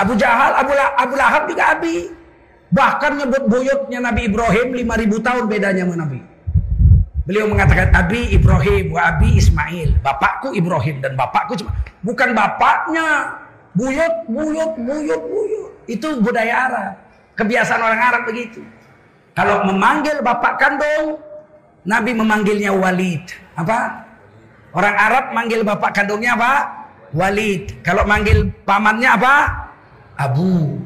Abu Jahal, Abu, La, Abu Lahab juga Abi. Bahkan nyebut buyutnya Nabi Ibrahim 5000 tahun bedanya sama Nabi. Beliau mengatakan Abi Ibrahim wa Abi Ismail. Bapakku Ibrahim dan bapakku cuma bukan bapaknya. Buyut, buyut, buyut, buyut. Itu budaya Arab. Kebiasaan orang Arab begitu. Kalau memanggil bapak kandung, Nabi memanggilnya Walid. Apa? Orang Arab manggil bapak kandungnya apa? Walid. Kalau manggil pamannya apa? Abu.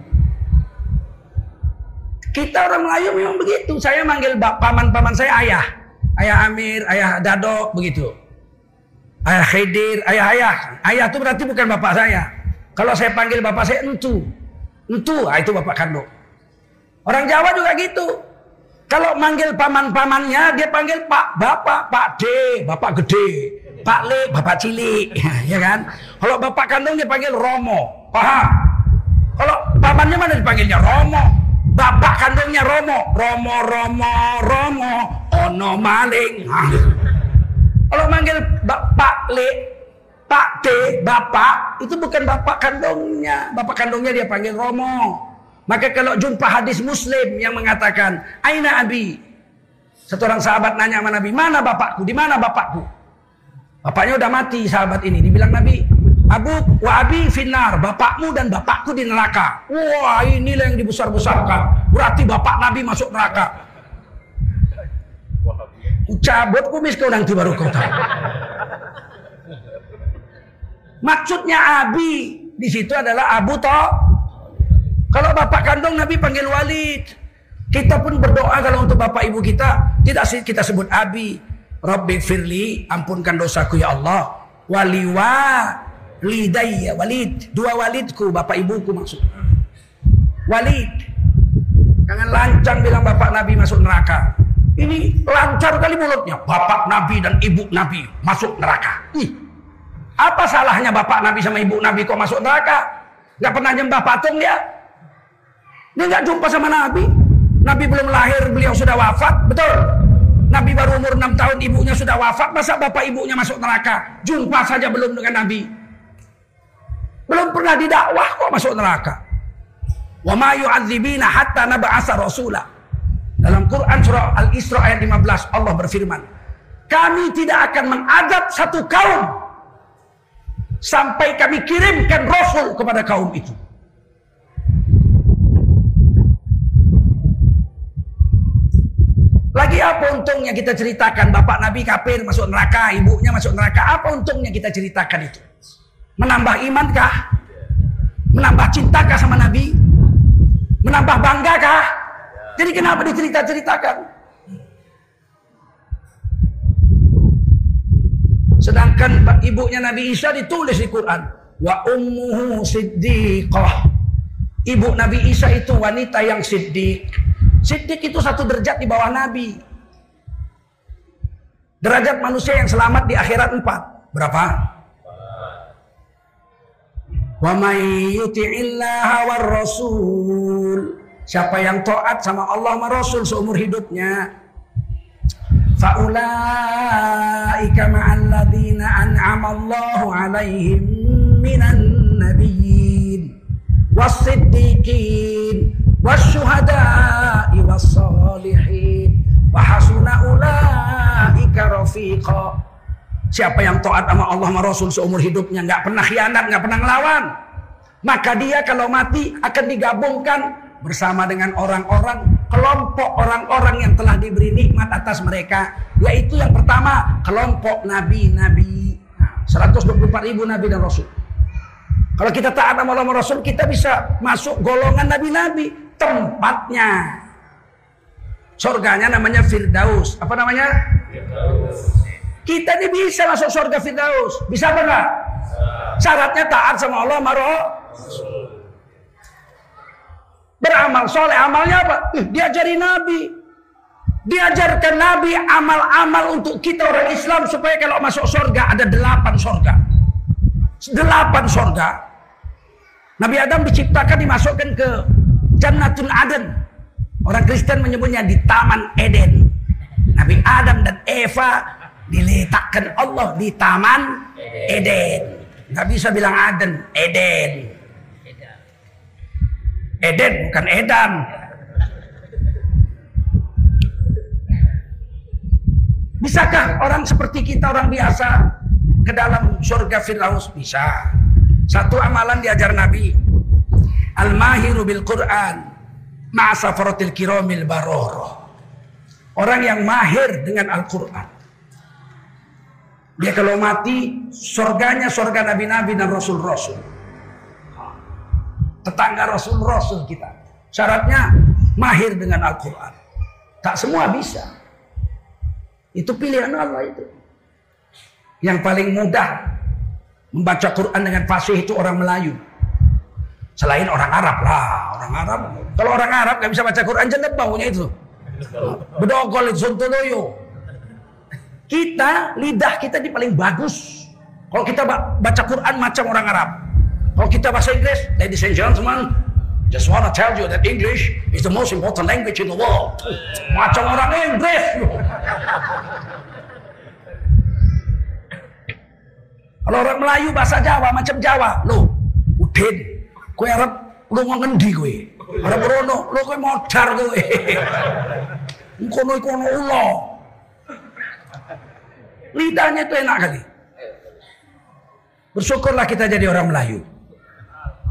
Kita orang Melayu memang begitu. Saya manggil paman-paman saya ayah. Ayah Amir, ayah Dadok, begitu. Ayah Khidir, ayah-ayah. Ayah itu berarti bukan bapak saya. Kalau saya panggil bapak saya entu. Entu, ah, itu bapak kandung. Orang Jawa juga gitu. Kalau manggil paman-pamannya, dia panggil Pak Bapak, Pak D, Bapak Gede, Pak Le, Bapak Cilik, ya kan? Kalau bapak kandung dia panggil Romo, paham? Kalau pamannya mana dipanggilnya Romo, bapak kandungnya Romo, Romo, Romo, Romo, Ono Maling. Kalau manggil Pak Le, Pak D, Bapak, itu bukan bapak kandungnya, bapak kandungnya dia panggil Romo. Maka kalau jumpa hadis muslim yang mengatakan, Aina Abi? Satu orang sahabat nanya sama Nabi, mana bapakku? Di mana bapakku? Bapaknya udah mati sahabat ini. Dibilang Nabi, Abu wa abi finar, bapakmu dan bapakku di neraka. Wah inilah yang dibesar-besarkan. Berarti bapak Nabi masuk neraka. Cabut kumis kau nanti baru tahu. Maksudnya Abi di situ adalah Abu toh kalau bapak kandung Nabi panggil Walid. Kita pun berdoa kalau untuk bapak ibu kita tidak kita sebut Abi. Rabbi firli, ampunkan dosaku ya Allah. Waliwa lidayya walid. Dua walidku, bapak ibuku maksud. Walid. Jangan lancang bilang bapak Nabi masuk neraka. Ini lancar kali mulutnya. Bapak Nabi dan ibu Nabi masuk neraka. Ih, apa salahnya bapak Nabi sama ibu Nabi kok masuk neraka? Gak pernah nyembah patung dia. Dia nggak jumpa sama Nabi. Nabi belum lahir, beliau sudah wafat, betul. Nabi baru umur 6 tahun, ibunya sudah wafat. Masa bapak ibunya masuk neraka? Jumpa saja belum dengan Nabi. Belum pernah didakwah kok masuk neraka. Wa ma yu'adzibina hatta naba'asa rasula. Dalam Quran surah Al-Isra ayat 15 Allah berfirman, kami tidak akan mengadab satu kaum sampai kami kirimkan rasul kepada kaum itu. Lagi apa untungnya kita ceritakan bapak Nabi kafir masuk neraka, ibunya masuk neraka. Apa untungnya kita ceritakan itu? Menambah imankah? Menambah cintakah sama Nabi? Menambah banggakah? Jadi kenapa dicerita-ceritakan? Sedangkan ibunya Nabi Isa ditulis di Quran. Wa ummuhu siddiqah. Ibu Nabi Isa itu wanita yang siddiq. Siddiq itu satu derajat di bawah Nabi. Derajat manusia yang selamat di akhirat empat. Berapa? Wa may yuti'illaha war rasul. Siapa yang taat sama Allah sama Rasul seumur hidupnya. Faulaika ma'al ladzina an'ama Allahu 'alaihim minan nabiyyin was-siddiqin wasyuhada'i wassalihin wa hasuna ulaika rafiqa siapa yang taat sama Allah sama Rasul seumur hidupnya nggak pernah khianat nggak pernah ngelawan maka dia kalau mati akan digabungkan bersama dengan orang-orang kelompok orang-orang yang telah diberi nikmat atas mereka yaitu yang pertama kelompok nabi-nabi 124 ribu nabi dan rasul kalau kita taat sama Allah Rasul kita bisa masuk golongan nabi-nabi tempatnya. Surganya namanya Firdaus. Apa namanya? Firdaus. Kita ini bisa masuk surga Firdaus. Bisa apa enggak? Syaratnya taat sama Allah Maro. Beramal soleh. Amalnya apa? diajari Nabi. Diajarkan Nabi amal-amal untuk kita orang Islam supaya kalau masuk surga ada delapan surga. Delapan surga. Nabi Adam diciptakan dimasukkan ke Jannatul Aden. Orang Kristen menyebutnya di Taman Eden. Nabi Adam dan Eva diletakkan Allah di Taman Eden. Nggak bisa bilang Aden, Eden. Eden bukan Edan. Bisakah orang seperti kita orang biasa ke dalam surga Firdaus? Bisa. Satu amalan diajar Nabi. Al-mahiru bil Quran ma'asafaratil kiramil baroro. Orang yang mahir dengan Al-Quran. Dia kalau mati, surganya surga nabi-nabi dan rasul-rasul. Tetangga rasul-rasul kita. Syaratnya mahir dengan Al-Quran. Tak semua bisa. Itu pilihan Allah itu. Yang paling mudah membaca Quran dengan fasih itu orang Melayu. Selain orang Arab lah, orang Arab. Kalau orang Arab nggak bisa baca Quran jelek baunya itu. Bedogol itu sontoloyo. Kita lidah kita di paling bagus. Kalau kita baca Quran macam orang Arab. Kalau kita bahasa Inggris, ladies and gentlemen, just wanna tell you that English is the most important language in the world. Macam orang Inggris. Kalau orang Melayu bahasa Jawa macam Jawa, lo udin, kue Arab lo ngendi kue, Arab Rono, lo kue modar kue, kono kono ulo, lidahnya itu enak kali. Bersyukurlah kita jadi orang Melayu.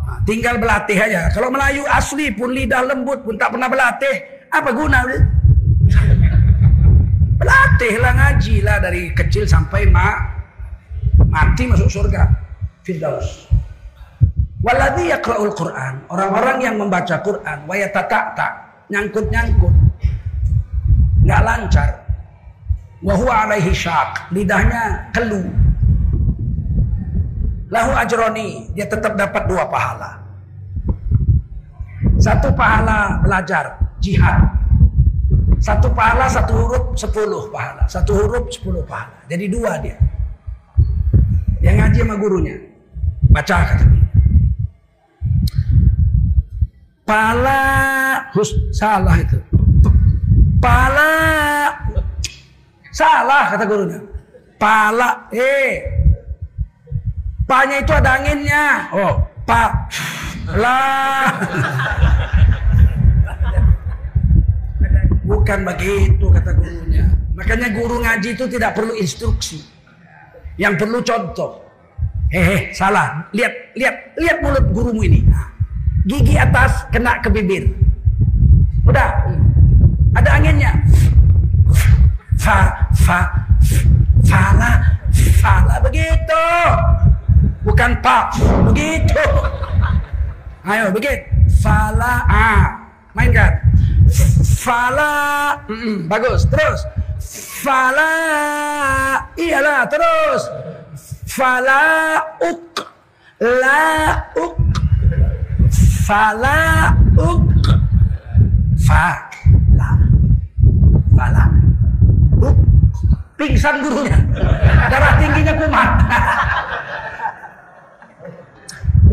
Nah, tinggal berlatih aja. Kalau Melayu asli pun lidah lembut pun tak pernah berlatih, apa guna? Berlatihlah ngaji lah dari kecil sampai mak mati masuk surga Firdaus Waladhi yaqra'ul Quran orang-orang yang membaca Quran wa tak nyangkut-nyangkut nggak lancar wa huwa alaihi syak. Lidahnya kelu. Lahu ajroni. Dia tetap dapat dua pahala. Satu pahala belajar jihad. Satu pahala satu huruf sepuluh pahala. Satu huruf sepuluh pahala. Jadi dua dia. Yang ngaji sama gurunya. Baca kata Pala hus salah itu. Pala salah kata gurunya. Pala eh Panya itu ada anginnya. Oh, pa lah. Bukan begitu kata gurunya. Makanya guru ngaji itu tidak perlu instruksi. Yang perlu contoh. Hehe, salah. Lihat, lihat, lihat mulut gurumu ini. Gigi atas kena ke bibir. Udah. Ada anginnya. Fa, fa, fala, fala begitu. Bukan pak, begitu. Ayo, begitu. Fala, ah. Mainkan. Fala, mm -mm, bagus. Terus. Fala iyalah terus. Fala uk la uk fala uk fa la fala pingsan gurunya. Darah tingginya kumat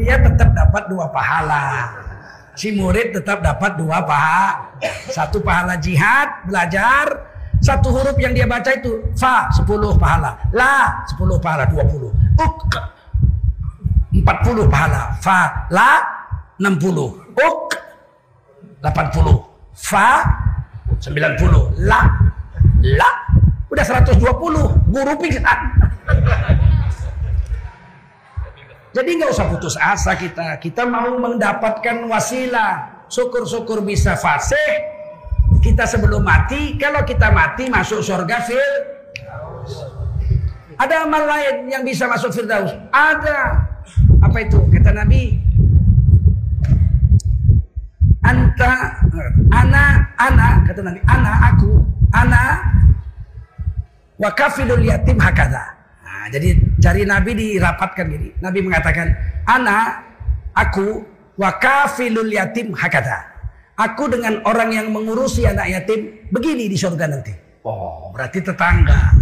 dia tetap dapat dua pahala. Si murid tetap dapat dua pahala satu pahala jihad belajar. Satu huruf yang dia baca itu fa 10 pahala, la 10 pahala 20, uk 40 pahala, fa la 60, uk 80, fa 90, la la udah 120, guru pingsan. Jadi nggak usah putus asa kita. Kita mau mendapatkan wasilah. Syukur-syukur bisa fasih, kita sebelum mati, kalau kita mati masuk surga fil. Ada amal lain yang bisa masuk Firdaus? Ada. Apa itu? Kata Nabi. Anta, ana, ana, kata Nabi, ana, aku, ana, wakafilul yatim hakada. Nah, jadi jari Nabi dirapatkan gini. Nabi mengatakan, ana, aku, wakafilul yatim hakada. Aku dengan orang yang mengurusi anak yatim begini di surga nanti. Oh, berarti tetangga.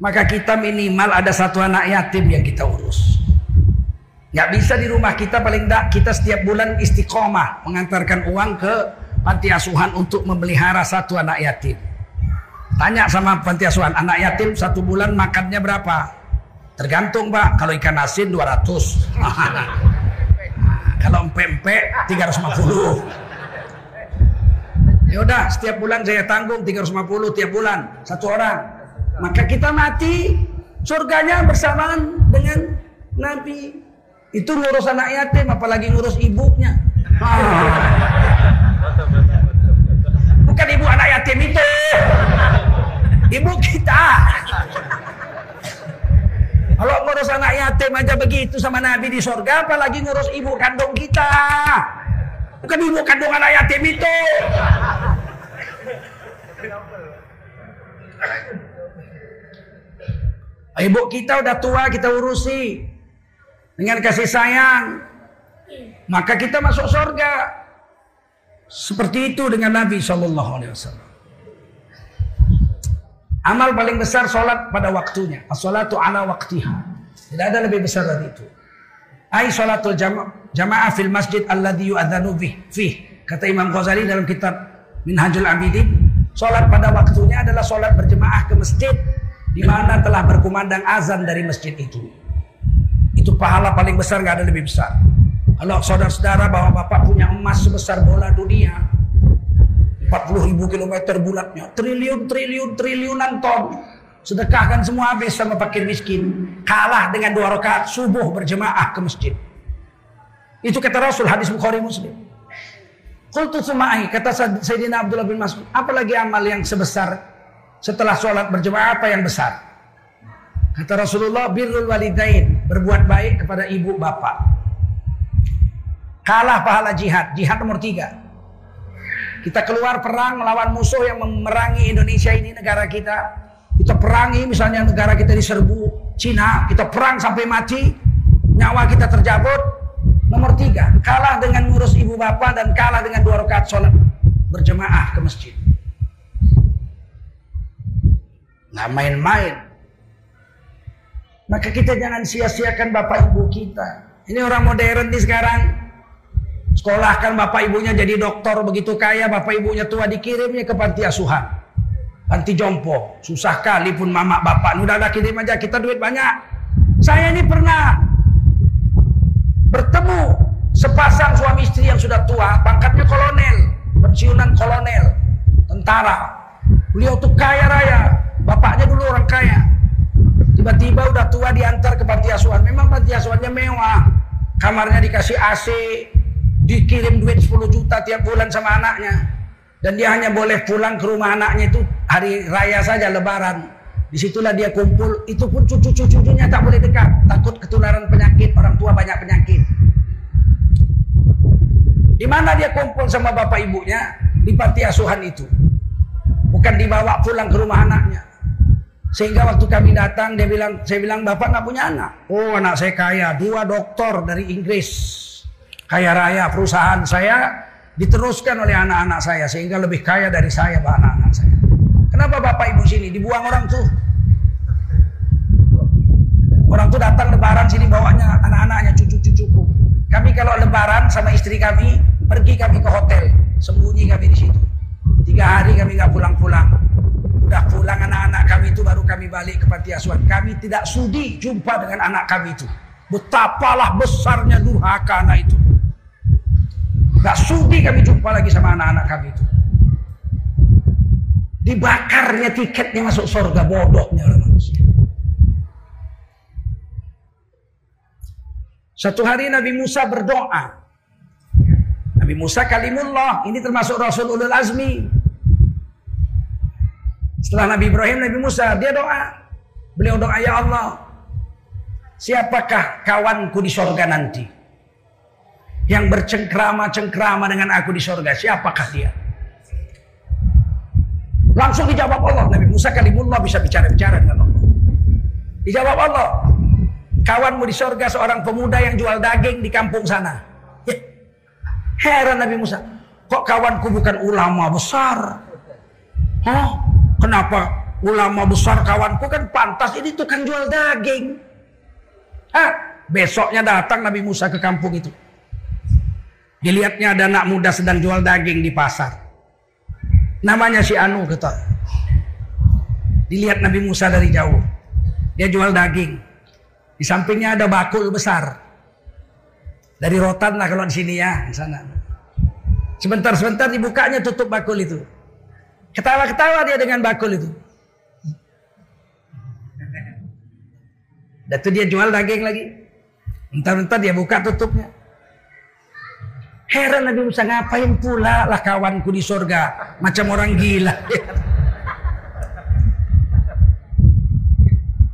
Maka kita minimal ada satu anak yatim yang kita urus. Nggak bisa di rumah kita paling tidak kita setiap bulan istiqomah mengantarkan uang ke panti asuhan untuk memelihara satu anak yatim. Tanya sama panti asuhan, anak yatim satu bulan makannya berapa? Tergantung pak, kalau ikan asin 200. Kalau empe-empe 350. Ya udah, setiap bulan saya tanggung 350 tiap bulan satu orang. Maka kita mati surganya bersamaan dengan Nabi. Itu ngurus anak yatim apalagi ngurus ibunya. Bukan ibu anak yatim itu. Ibu kita. Kalau ngurus anak yatim aja begitu sama Nabi di sorga, apalagi ngurus ibu kandung kita. Bukan ibu kandung anak yatim itu. Ibu kita udah tua, kita urusi dengan kasih sayang. Maka kita masuk surga. Seperti itu dengan Nabi Shallallahu Alaihi Wasallam. Amal paling besar sholat pada waktunya. As-salatu ala waktiha. Tidak ada lebih besar dari itu. Ai sholatul jama' jamaah fil masjid alladhi yu'adzanu bih. Fih. Kata Imam Ghazali dalam kitab Minhajul Abidin. Sholat pada waktunya adalah sholat berjemaah ke masjid. Di mana telah berkumandang azan dari masjid itu. Itu pahala paling besar, nggak ada lebih besar. Kalau saudara-saudara bahwa bapak punya emas sebesar bola dunia, 40 ribu kilometer bulatnya, triliun, triliun, triliunan ton. Sedekahkan semua habis sama fakir miskin. Kalah dengan dua rakaat subuh berjemaah ke masjid. Itu kata Rasul hadis Bukhari Muslim. Qultu sumai kata Sayyidina Abdullah bin Mas'ud, apalagi amal yang sebesar setelah sholat berjemaah apa yang besar? Kata Rasulullah birrul walidain, berbuat baik kepada ibu bapak. Kalah pahala jihad. Jihad nomor tiga. Kita keluar perang melawan musuh yang memerangi Indonesia ini negara kita. Kita perangi misalnya negara kita diserbu Cina. Kita perang sampai mati. Nyawa kita terjabut. Nomor tiga. Kalah dengan ngurus ibu bapak dan kalah dengan dua rakaat sholat berjemaah ke masjid. Nggak main-main. Maka kita jangan sia-siakan bapak ibu kita. Ini orang modern di sekarang Sekolahkan bapak ibunya jadi dokter begitu kaya, bapak ibunya tua dikirimnya ke panti asuhan. Panti jompo. Susah kali pun mama bapak. Udah ada kirim aja, kita duit banyak. Saya ini pernah bertemu sepasang suami istri yang sudah tua, pangkatnya kolonel, pensiunan kolonel, tentara. Beliau tuh kaya raya, bapaknya dulu orang kaya. Tiba-tiba udah tua diantar ke panti asuhan. Memang panti asuhannya mewah. Kamarnya dikasih AC, dikirim duit 10 juta tiap bulan sama anaknya. Dan dia hanya boleh pulang ke rumah anaknya itu hari raya saja lebaran. Di situlah dia kumpul. Itu pun cucu-cucunya tak boleh dekat. Takut ketularan penyakit. Orang tua banyak penyakit. Di mana dia kumpul sama bapak ibunya? Di panti asuhan itu. Bukan dibawa pulang ke rumah anaknya. Sehingga waktu kami datang dia bilang saya bilang bapak nggak punya anak oh anak saya kaya. Dua dokter dari Inggris kaya raya perusahaan saya diteruskan oleh anak-anak saya sehingga lebih kaya dari saya anak-anak saya. Kenapa bapak ibu sini dibuang orang tuh? Orang tuh datang lebaran sini bawanya anak-anaknya cucu-cucuku. Kami kalau lebaran sama istri kami pergi kami ke hotel, sembunyi kami di situ. Tiga hari kami nggak pulang-pulang. Udah pulang anak-anak kami itu baru kami balik ke panti asuhan. Kami tidak sudi jumpa dengan anak kami itu. Betapalah besarnya durhaka anak itu. Gak sudi kami jumpa lagi sama anak-anak kami itu. Dibakarnya tiketnya masuk surga bodohnya orang manusia. Satu hari Nabi Musa berdoa. Nabi Musa kalimullah. Ini termasuk Rasul Ulul Azmi. Setelah Nabi Ibrahim, Nabi Musa, dia doa. Beliau doa, Ya Allah, siapakah kawanku di surga nanti? Yang bercengkrama-cengkrama dengan aku di sorga. Siapakah dia? Langsung dijawab Allah. Nabi Musa kalimullah bisa bicara-bicara dengan Allah. Dijawab Allah. Kawanmu di sorga seorang pemuda yang jual daging di kampung sana. Ya. Heran Nabi Musa. Kok kawanku bukan ulama besar? Hah? Kenapa ulama besar kawanku kan pantas ini tukang jual daging. Hah? Besoknya datang Nabi Musa ke kampung itu. Dilihatnya ada anak muda sedang jual daging di pasar. Namanya si Anu kata. Dilihat Nabi Musa dari jauh. Dia jual daging. Di sampingnya ada bakul besar. Dari rotan lah kalau di sini ya, di sana. Sebentar-sebentar dibukanya tutup bakul itu. Ketawa-ketawa dia dengan bakul itu. Dan itu dia jual daging lagi. Entar-entar dia buka tutupnya. Heran Nabi Musa ngapain pula lah kawanku di sorga. Macam orang gila.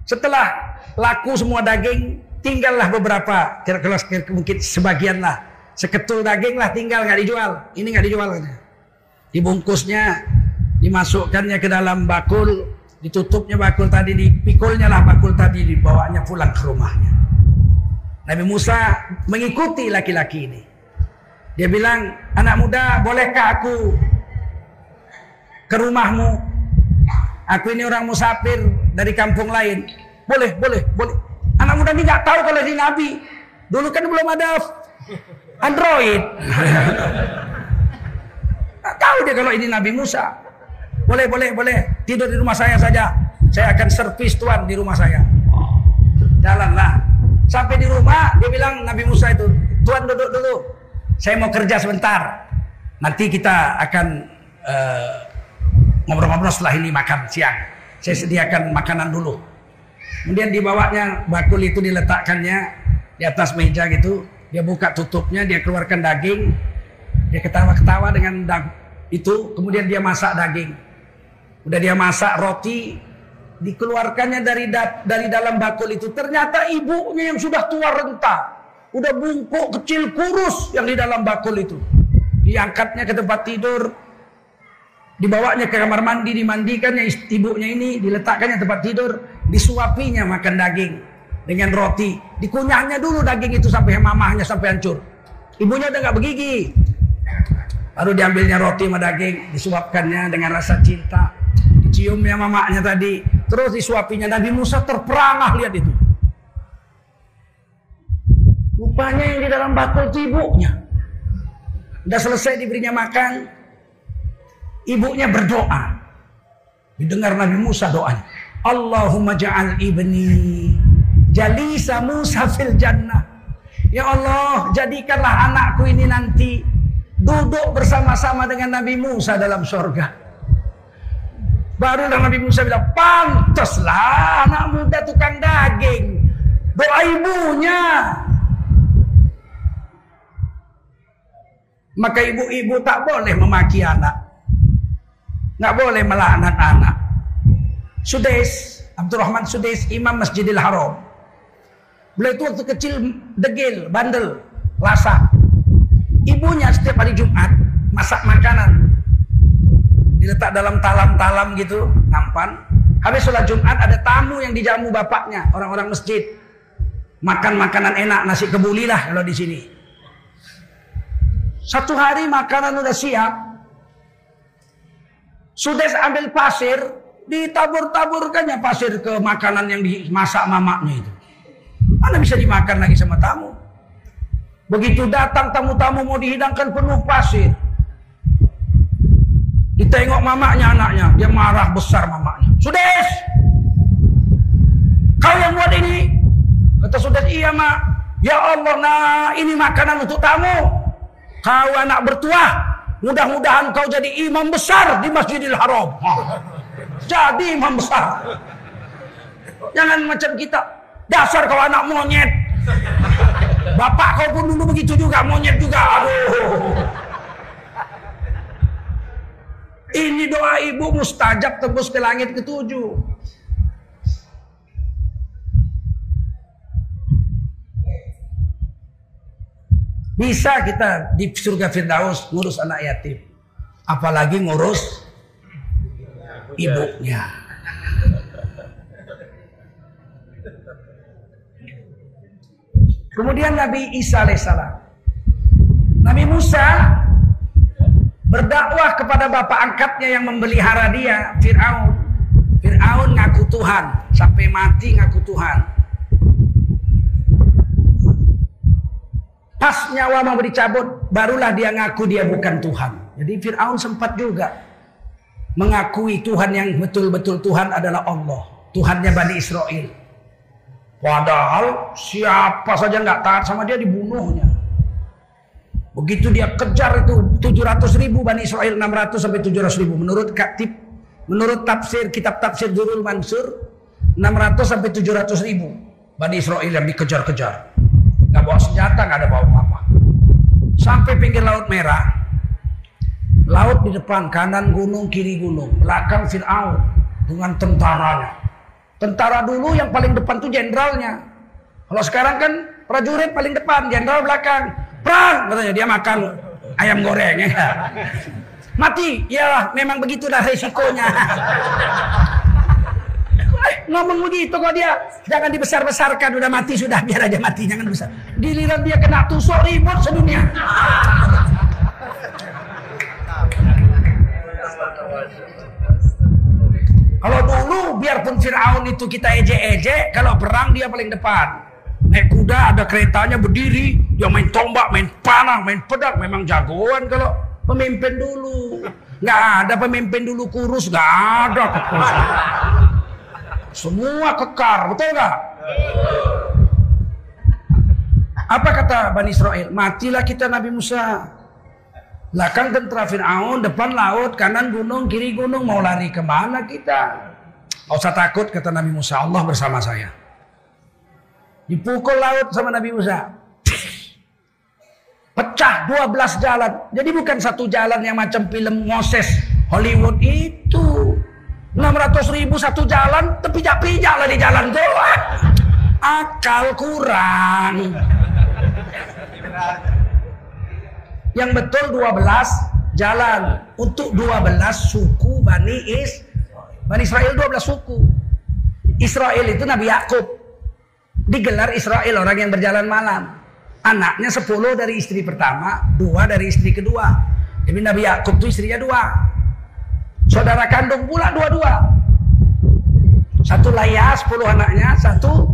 Setelah laku semua daging, tinggallah beberapa. Kira-kira mungkin sebagian lah. Seketul daging lah tinggal nggak dijual. Ini nggak dijual. Dibungkusnya, dimasukkannya ke dalam bakul, ditutupnya bakul tadi, dipikulnya lah bakul tadi, dibawanya pulang ke rumahnya. Nabi Musa mengikuti laki-laki ini. Dia bilang, anak muda bolehkah aku ke rumahmu? Aku ini orang musafir dari kampung lain. Boleh, boleh, boleh. Anak muda ini nggak tahu kalau ini Nabi. Dulu kan belum ada Android. Gak tahu dia kalau ini Nabi Musa. Boleh, boleh, boleh. Tidur di rumah saya saja. Saya akan servis tuan di rumah saya. Jalanlah. Sampai di rumah dia bilang Nabi Musa itu, tuan duduk dulu. Saya mau kerja sebentar. Nanti kita akan uh, ngobrol-ngobrol setelah ini makan siang. Saya sediakan makanan dulu. Kemudian dibawanya bakul itu diletakkannya di atas meja gitu. Dia buka tutupnya, dia keluarkan daging. Dia ketawa-ketawa dengan itu. Kemudian dia masak daging. Udah dia masak roti, dikeluarkannya dari da dari dalam bakul itu. Ternyata ibunya yang sudah tua renta Udah bungkuk kecil kurus yang di dalam bakul itu. Diangkatnya ke tempat tidur. Dibawanya ke kamar mandi, dimandikannya ibunya ini, diletakkannya tempat tidur, disuapinya makan daging dengan roti. Dikunyahnya dulu daging itu sampai mamahnya sampai hancur. Ibunya udah gak begigi. Baru diambilnya roti sama daging, disuapkannya dengan rasa cinta. Ciumnya mamanya tadi, terus disuapinya. Nabi Musa terperangah lihat itu. Rupanya yang di dalam bakul itu ibunya. Udah selesai diberinya makan. Ibunya berdoa. Didengar Nabi Musa doanya. Allahumma ja'al ibni jalisa Musa fil jannah. Ya Allah, jadikanlah anakku ini nanti duduk bersama-sama dengan Nabi Musa dalam surga. Barulah Nabi Musa bilang, pantaslah anak muda tukang daging. Doa ibunya. Maka ibu-ibu tak boleh memaki anak. Nggak boleh melaknat anak. Sudais, Abdurrahman Sudais, Imam Masjidil Haram. Beliau itu waktu kecil degil, bandel, lasa. Ibunya setiap hari Jumat masak makanan. Diletak dalam talam-talam gitu, nampan. Habis sholat Jumat ada tamu yang dijamu bapaknya, orang-orang masjid. Makan makanan enak, nasi kebuli lah kalau di sini. Satu hari makanan udah siap. Sudah ambil pasir, ditabur-taburkannya pasir ke makanan yang dimasak mamanya itu. Mana bisa dimakan lagi sama tamu? Begitu datang tamu-tamu mau dihidangkan penuh pasir. Ditengok mamanya anaknya, dia marah besar mamanya. Sudes, kau yang buat ini? Kata Sudes, iya mak. Ya Allah, nah ini makanan untuk tamu. Kau anak bertuah, mudah-mudahan kau jadi imam besar di Masjidil Haram. Jadi imam besar. Jangan macam kita. Dasar kau anak monyet. Bapak kau pun dulu begitu juga, monyet juga. Aduh. Ini doa ibu mustajab tembus ke langit ketujuh. Bisa kita di surga Firdaus ngurus anak yatim. Apalagi ngurus ibunya. Kemudian Nabi Isa alaihissalam. Nabi Musa berdakwah kepada bapak angkatnya yang memelihara dia, Fir'aun. Fir'aun ngaku Tuhan, sampai mati ngaku Tuhan. Pas nyawa mau dicabut, barulah dia ngaku dia bukan Tuhan. Jadi Fir'aun sempat juga mengakui Tuhan yang betul-betul Tuhan adalah Allah. Tuhannya Bani Israel. Padahal siapa saja nggak taat sama dia dibunuhnya. Begitu dia kejar itu 700 ribu Bani Israel 600 sampai 700 ribu menurut katib menurut tafsir kitab tafsir Durul Mansur 600 sampai 700 ribu Bani Israel yang dikejar-kejar nggak bawa senjata nggak ada bawa apa-apa. Sampai pinggir laut merah laut di depan kanan gunung kiri gunung belakang Fir'aun dengan tentaranya. Tentara dulu yang paling depan tuh jenderalnya. Kalau sekarang kan prajurit paling depan jenderal belakang. Perang katanya dia makan ayam goreng. Ya mati ya memang begitu dah resikonya ngomong begitu kok dia jangan dibesar-besarkan udah mati sudah biar aja mati jangan besar giliran dia kena tusuk ribut sedunia kalau dulu biarpun Fir'aun itu kita ejek-ejek kalau perang dia paling depan Naik kuda ada keretanya berdiri, dia main tombak, main panah, main pedang, memang jagoan kalau pemimpin dulu. Nggak ada pemimpin dulu kurus, nggak ada. Semua kekar, betul nggak? Apa kata Bani Israel? Matilah kita Nabi Musa. Belakang tentara Fir'aun, depan laut, kanan gunung, kiri gunung, mau lari ke mana kita? Gak usah takut kata Nabi Musa, Allah bersama saya. Dipukul laut sama Nabi Musa. Pecah 12 jalan. Jadi bukan satu jalan yang macam film Moses Hollywood itu. 600 ribu satu jalan, tapi tapi jalan di jalan itu. Akal kurang. Yang betul 12 jalan. Untuk 12 suku Bani Is. Bani Israel 12 suku. Israel itu Nabi Yakub digelar Israel orang yang berjalan malam. Anaknya sepuluh dari istri pertama, dua dari istri kedua. Jadi Nabi Yakub itu istrinya dua. Saudara kandung pula dua-dua. Satu Laya sepuluh anaknya, satu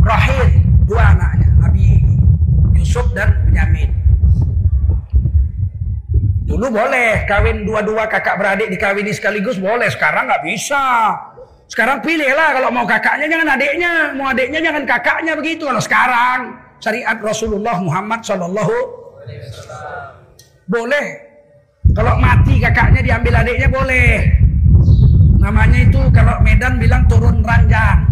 Rahil dua anaknya. Nabi Yusuf dan Benyamin. Dulu boleh kawin dua-dua kakak beradik dikawini sekaligus boleh. Sekarang nggak bisa. Sekarang pilihlah kalau mau kakaknya jangan adiknya, mau adiknya jangan kakaknya begitu. Kalau sekarang syariat Rasulullah Muhammad Shallallahu boleh. Kalau mati kakaknya diambil adiknya boleh. Namanya itu kalau Medan bilang turun ranjang.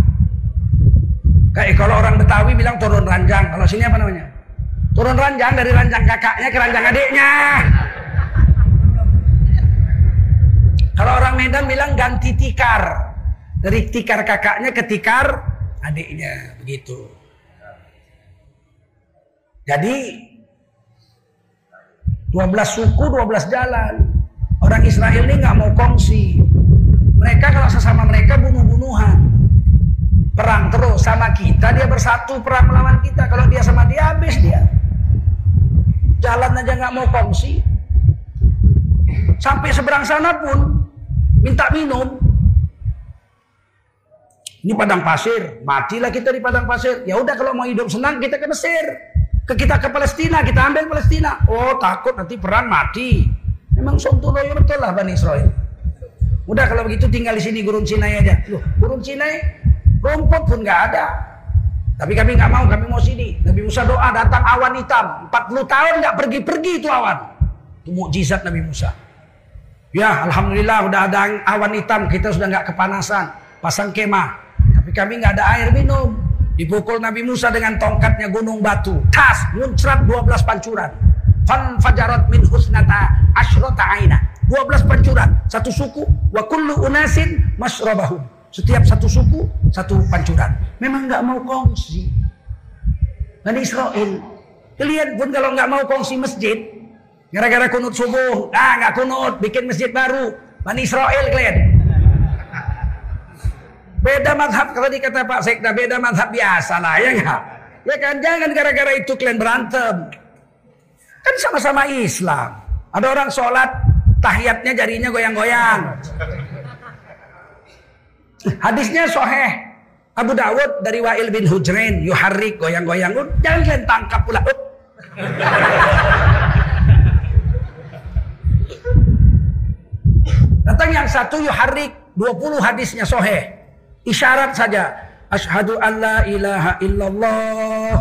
Kayak kalau orang Betawi bilang turun ranjang. Kalau sini apa namanya? Turun ranjang dari ranjang kakaknya ke ranjang adiknya. Kalau orang Medan bilang ganti tikar. Dari tikar kakaknya ke tikar adiknya begitu. Jadi 12 suku 12 jalan. Orang Israel ini nggak mau kongsi. Mereka kalau sesama mereka bunuh-bunuhan. Perang terus sama kita dia bersatu perang melawan kita. Kalau dia sama dia habis dia. Jalan aja nggak mau kongsi. Sampai seberang sana pun minta minum ini padang pasir, matilah kita di padang pasir. Ya udah kalau mau hidup senang kita ke Mesir. Ke kita ke Palestina, kita ambil Palestina. Oh takut nanti perang mati. Memang sontuloyo betul lah Bani Israel. Udah kalau begitu tinggal di sini gurun Sinai aja. Loh, gurun Sinai rumput pun nggak ada. Tapi kami nggak mau, kami mau sini. Nabi Musa doa datang awan hitam. 40 tahun nggak pergi-pergi itu awan. Itu mukjizat Nabi Musa. Ya, alhamdulillah udah ada awan hitam, kita sudah nggak kepanasan. Pasang kemah, tapi kami nggak ada air minum. Dipukul Nabi Musa dengan tongkatnya gunung batu. Tas, muncrat 12 pancuran. Fan fajarat min husnata asyrota aina. 12 pancuran. Satu suku. Wa kullu unasin masrabahum. Setiap satu suku, satu pancuran. Memang nggak mau kongsi. Bani Israel. Kalian pun kalau nggak mau kongsi masjid, gara-gara kunut subuh, ah nggak kunut, bikin masjid baru. Bani Israel kalian. Beda madhab kalau dikata Pak Sekda beda madhab biasa lah ya enggak? Ya kan jangan gara-gara itu kalian berantem. Kan sama-sama Islam. Ada orang sholat tahiyatnya jarinya goyang-goyang. Hadisnya soheh. Abu Dawud dari Wa'il bin Hujrain yuharrik goyang-goyang. Jangan kalian tangkap pula. Datang yang satu yuharrik 20 hadisnya soheh. Isyarat saja. Ashadu an la ilaha illallah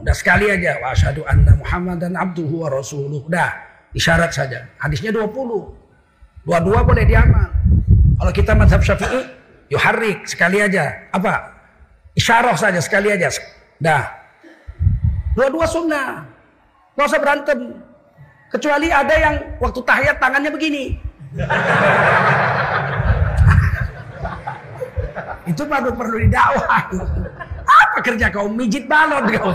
Udah sekali aja. Wa asyhadu anna Muhammadan abduhu wa rasuluh. Udah. Isyarat saja. Hadisnya 20. Dua-dua boleh diamal. Kalau kita mazhab syafi'i. Yuharrik. Sekali aja. Apa? Isyarah saja. Sekali aja. Dah. Dua-dua sunnah. Gak usah berantem. Kecuali ada yang waktu tahiyat tangannya begini. Itu baru perlu didakwah. Apa kerja kau mijit balon kau?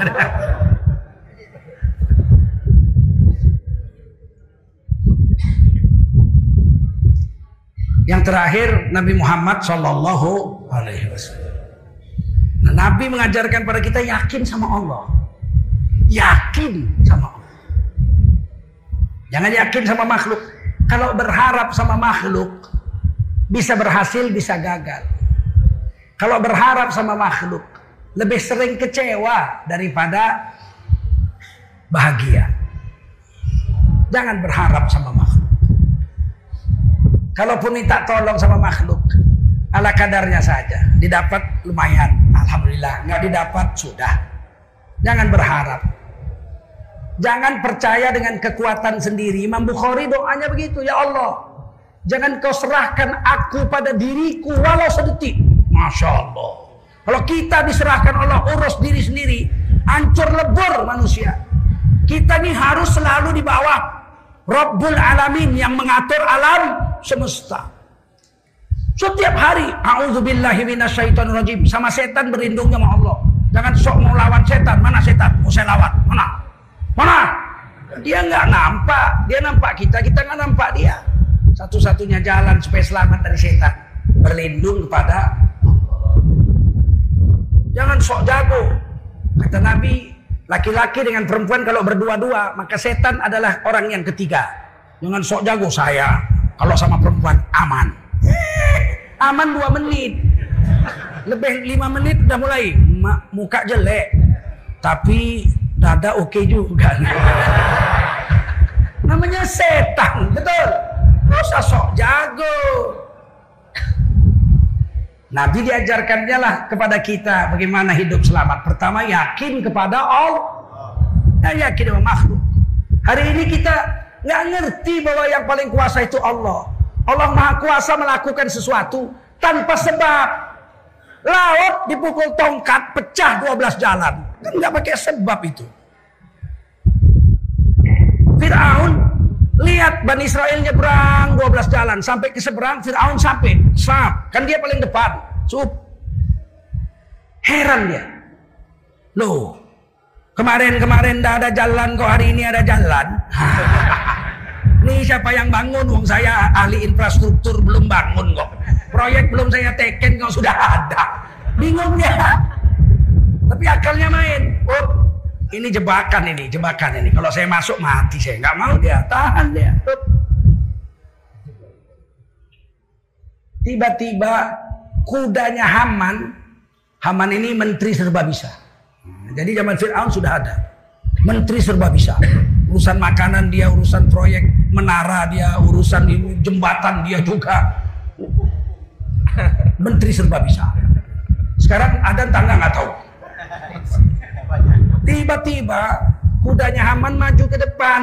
Yang terakhir Nabi Muhammad Shallallahu Alaihi Wasallam. Nah, Nabi mengajarkan pada kita yakin sama Allah, yakin sama Allah. Jangan yakin sama makhluk. Kalau berharap sama makhluk, bisa berhasil, bisa gagal. Kalau berharap sama makhluk, lebih sering kecewa daripada bahagia. Jangan berharap sama makhluk. Kalaupun minta tolong sama makhluk, ala kadarnya saja. Didapat lumayan, alhamdulillah. Nggak didapat sudah. Jangan berharap. Jangan percaya dengan kekuatan sendiri. Imam Bukhari doanya begitu, ya Allah. Jangan kau serahkan aku pada diriku walau sedetik. Masya Allah. Kalau kita diserahkan Allah urus diri sendiri, hancur lebur manusia. Kita ini harus selalu di bawah Rabbul Alamin yang mengatur alam semesta. Setiap hari, minasyaitonirrajim. Sama setan berlindungnya sama Allah. Jangan sok mau lawan setan. Mana setan? Mau saya lawan. Mana? Mana? Dia nggak nampak. Dia nampak kita, kita nggak nampak dia. Satu-satunya jalan supaya selamat dari setan. Berlindung kepada Jangan sok jago. Kata Nabi, laki-laki dengan perempuan kalau berdua-dua, maka setan adalah orang yang ketiga. Jangan sok jago saya. Kalau sama perempuan aman. aman dua menit. Lebih lima menit udah mulai. Muka jelek. Tapi dada oke okay juga. Namanya setan, betul. Usah sok jago. Nabi diajarkannya lah kepada kita bagaimana hidup selamat. Pertama yakin kepada Allah. Dan yakin sama makhluk. Hari ini kita nggak ngerti bahwa yang paling kuasa itu Allah. Allah maha kuasa melakukan sesuatu tanpa sebab. Laut dipukul tongkat pecah 12 jalan. Kan nggak pakai sebab itu. Fir'aun lihat Bani Israel nyebrang 12 jalan sampai ke seberang Fir'aun sampai. Sap kan dia paling depan. Sup heran dia. Loh kemarin-kemarin dah ada jalan kok hari ini ada jalan? Ini siapa yang bangun? Wong saya ahli infrastruktur belum bangun kok. Proyek belum saya teken kok sudah ada. Bingung dia tapi akalnya main. Oh ini jebakan ini, jebakan ini. Kalau saya masuk mati saya nggak mau dia, tahan dia. Tiba-tiba kudanya Haman, Haman ini menteri serba bisa. Jadi zaman Fir'aun sudah ada. Menteri serba bisa. Urusan makanan dia, urusan proyek menara dia, urusan jembatan dia juga. Menteri serba bisa. Sekarang ada tangga nggak tahu. Tiba-tiba kudanya Haman maju ke depan.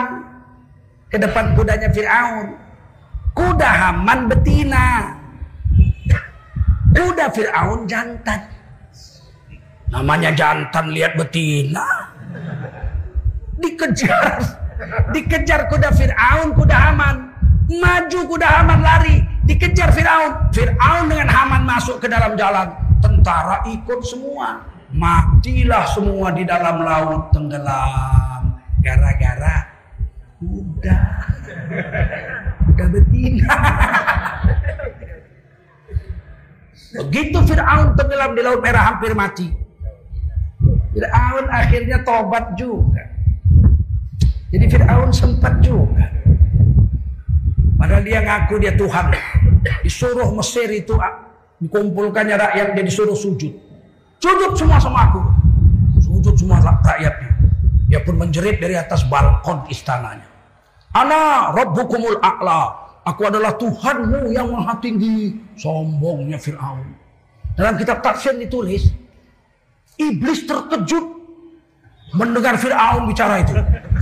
Ke depan kudanya Fir'aun. Kuda Haman betina. Kuda Fir'aun jantan. Namanya jantan lihat betina. Dikejar. Dikejar kuda Fir'aun, kuda Haman. Maju kuda Haman lari. Dikejar Fir'aun. Fir'aun dengan Haman masuk ke dalam jalan. Tentara ikut semua matilah semua di dalam laut tenggelam gara-gara udah udah betina. Begitu Fir'aun tenggelam di laut merah hampir mati. Fir'aun akhirnya tobat juga. Jadi Fir'aun sempat juga. Padahal dia ngaku dia Tuhan. Disuruh Mesir itu dikumpulkannya rakyat dia disuruh sujud Sujud semua sama aku. Sujud semua rakyatnya. Dia pun menjerit dari atas balkon istananya. Ana rabbukumul a'la. Aku adalah Tuhanmu yang maha tinggi. Sombongnya Fir'aun. Dalam kitab tafsir ditulis. Iblis terkejut. Mendengar Fir'aun bicara itu.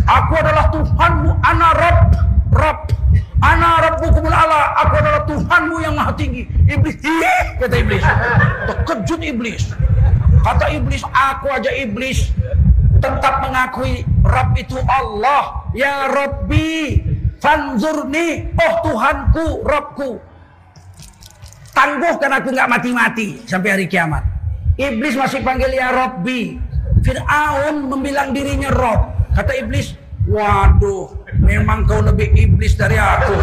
Aku adalah Tuhanmu, ana Rabb, Rabb. Ana Rabbukumul ala, aku adalah Tuhanmu yang maha tinggi. Iblis, kata Iblis. Terkejut Iblis. Kata Iblis, aku aja Iblis. Tetap mengakui Rabb itu Allah. Ya Rabbi, fanzurni, oh Tuhanku, Rabbku. Tangguhkan aku nggak mati-mati sampai hari kiamat. Iblis masih panggil ya Rabbi. Fir'aun membilang dirinya Rob. Kata iblis, waduh, memang kau lebih iblis dari aku.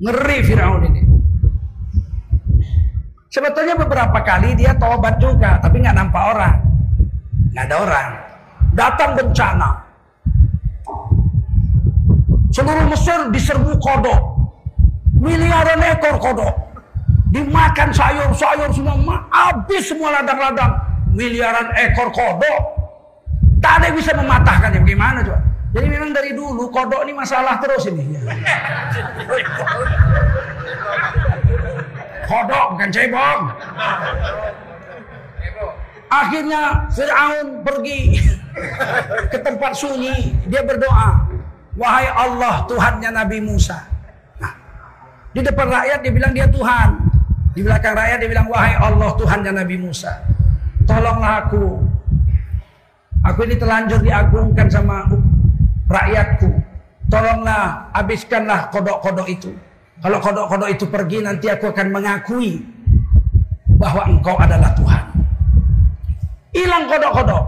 Ngeri Fir'aun ini. Sebetulnya beberapa kali dia tobat juga, tapi nggak nampak orang. Nggak ada orang. Datang bencana. Seluruh Mesir diserbu kodok. Miliaran ekor kodok. Dimakan sayur-sayur semua. Habis semua ladang-ladang. Miliaran ekor kodok. Tak ada yang bisa mematahkan yang Gimana coba? Jadi memang dari dulu kodok ini masalah terus ini. Kodok bukan cebong. Akhirnya Fir'aun pergi ke tempat sunyi. Dia berdoa. Wahai Allah Tuhannya Nabi Musa. Nah, di depan rakyat dia bilang dia Tuhan. Di belakang rakyat dia bilang wahai Allah Tuhannya Nabi Musa. Tolonglah aku. Aku ini telanjur diagungkan sama rakyatku. Tolonglah habiskanlah kodok-kodok itu. Kalau kodok-kodok itu pergi nanti aku akan mengakui bahwa engkau adalah Tuhan. Hilang kodok-kodok.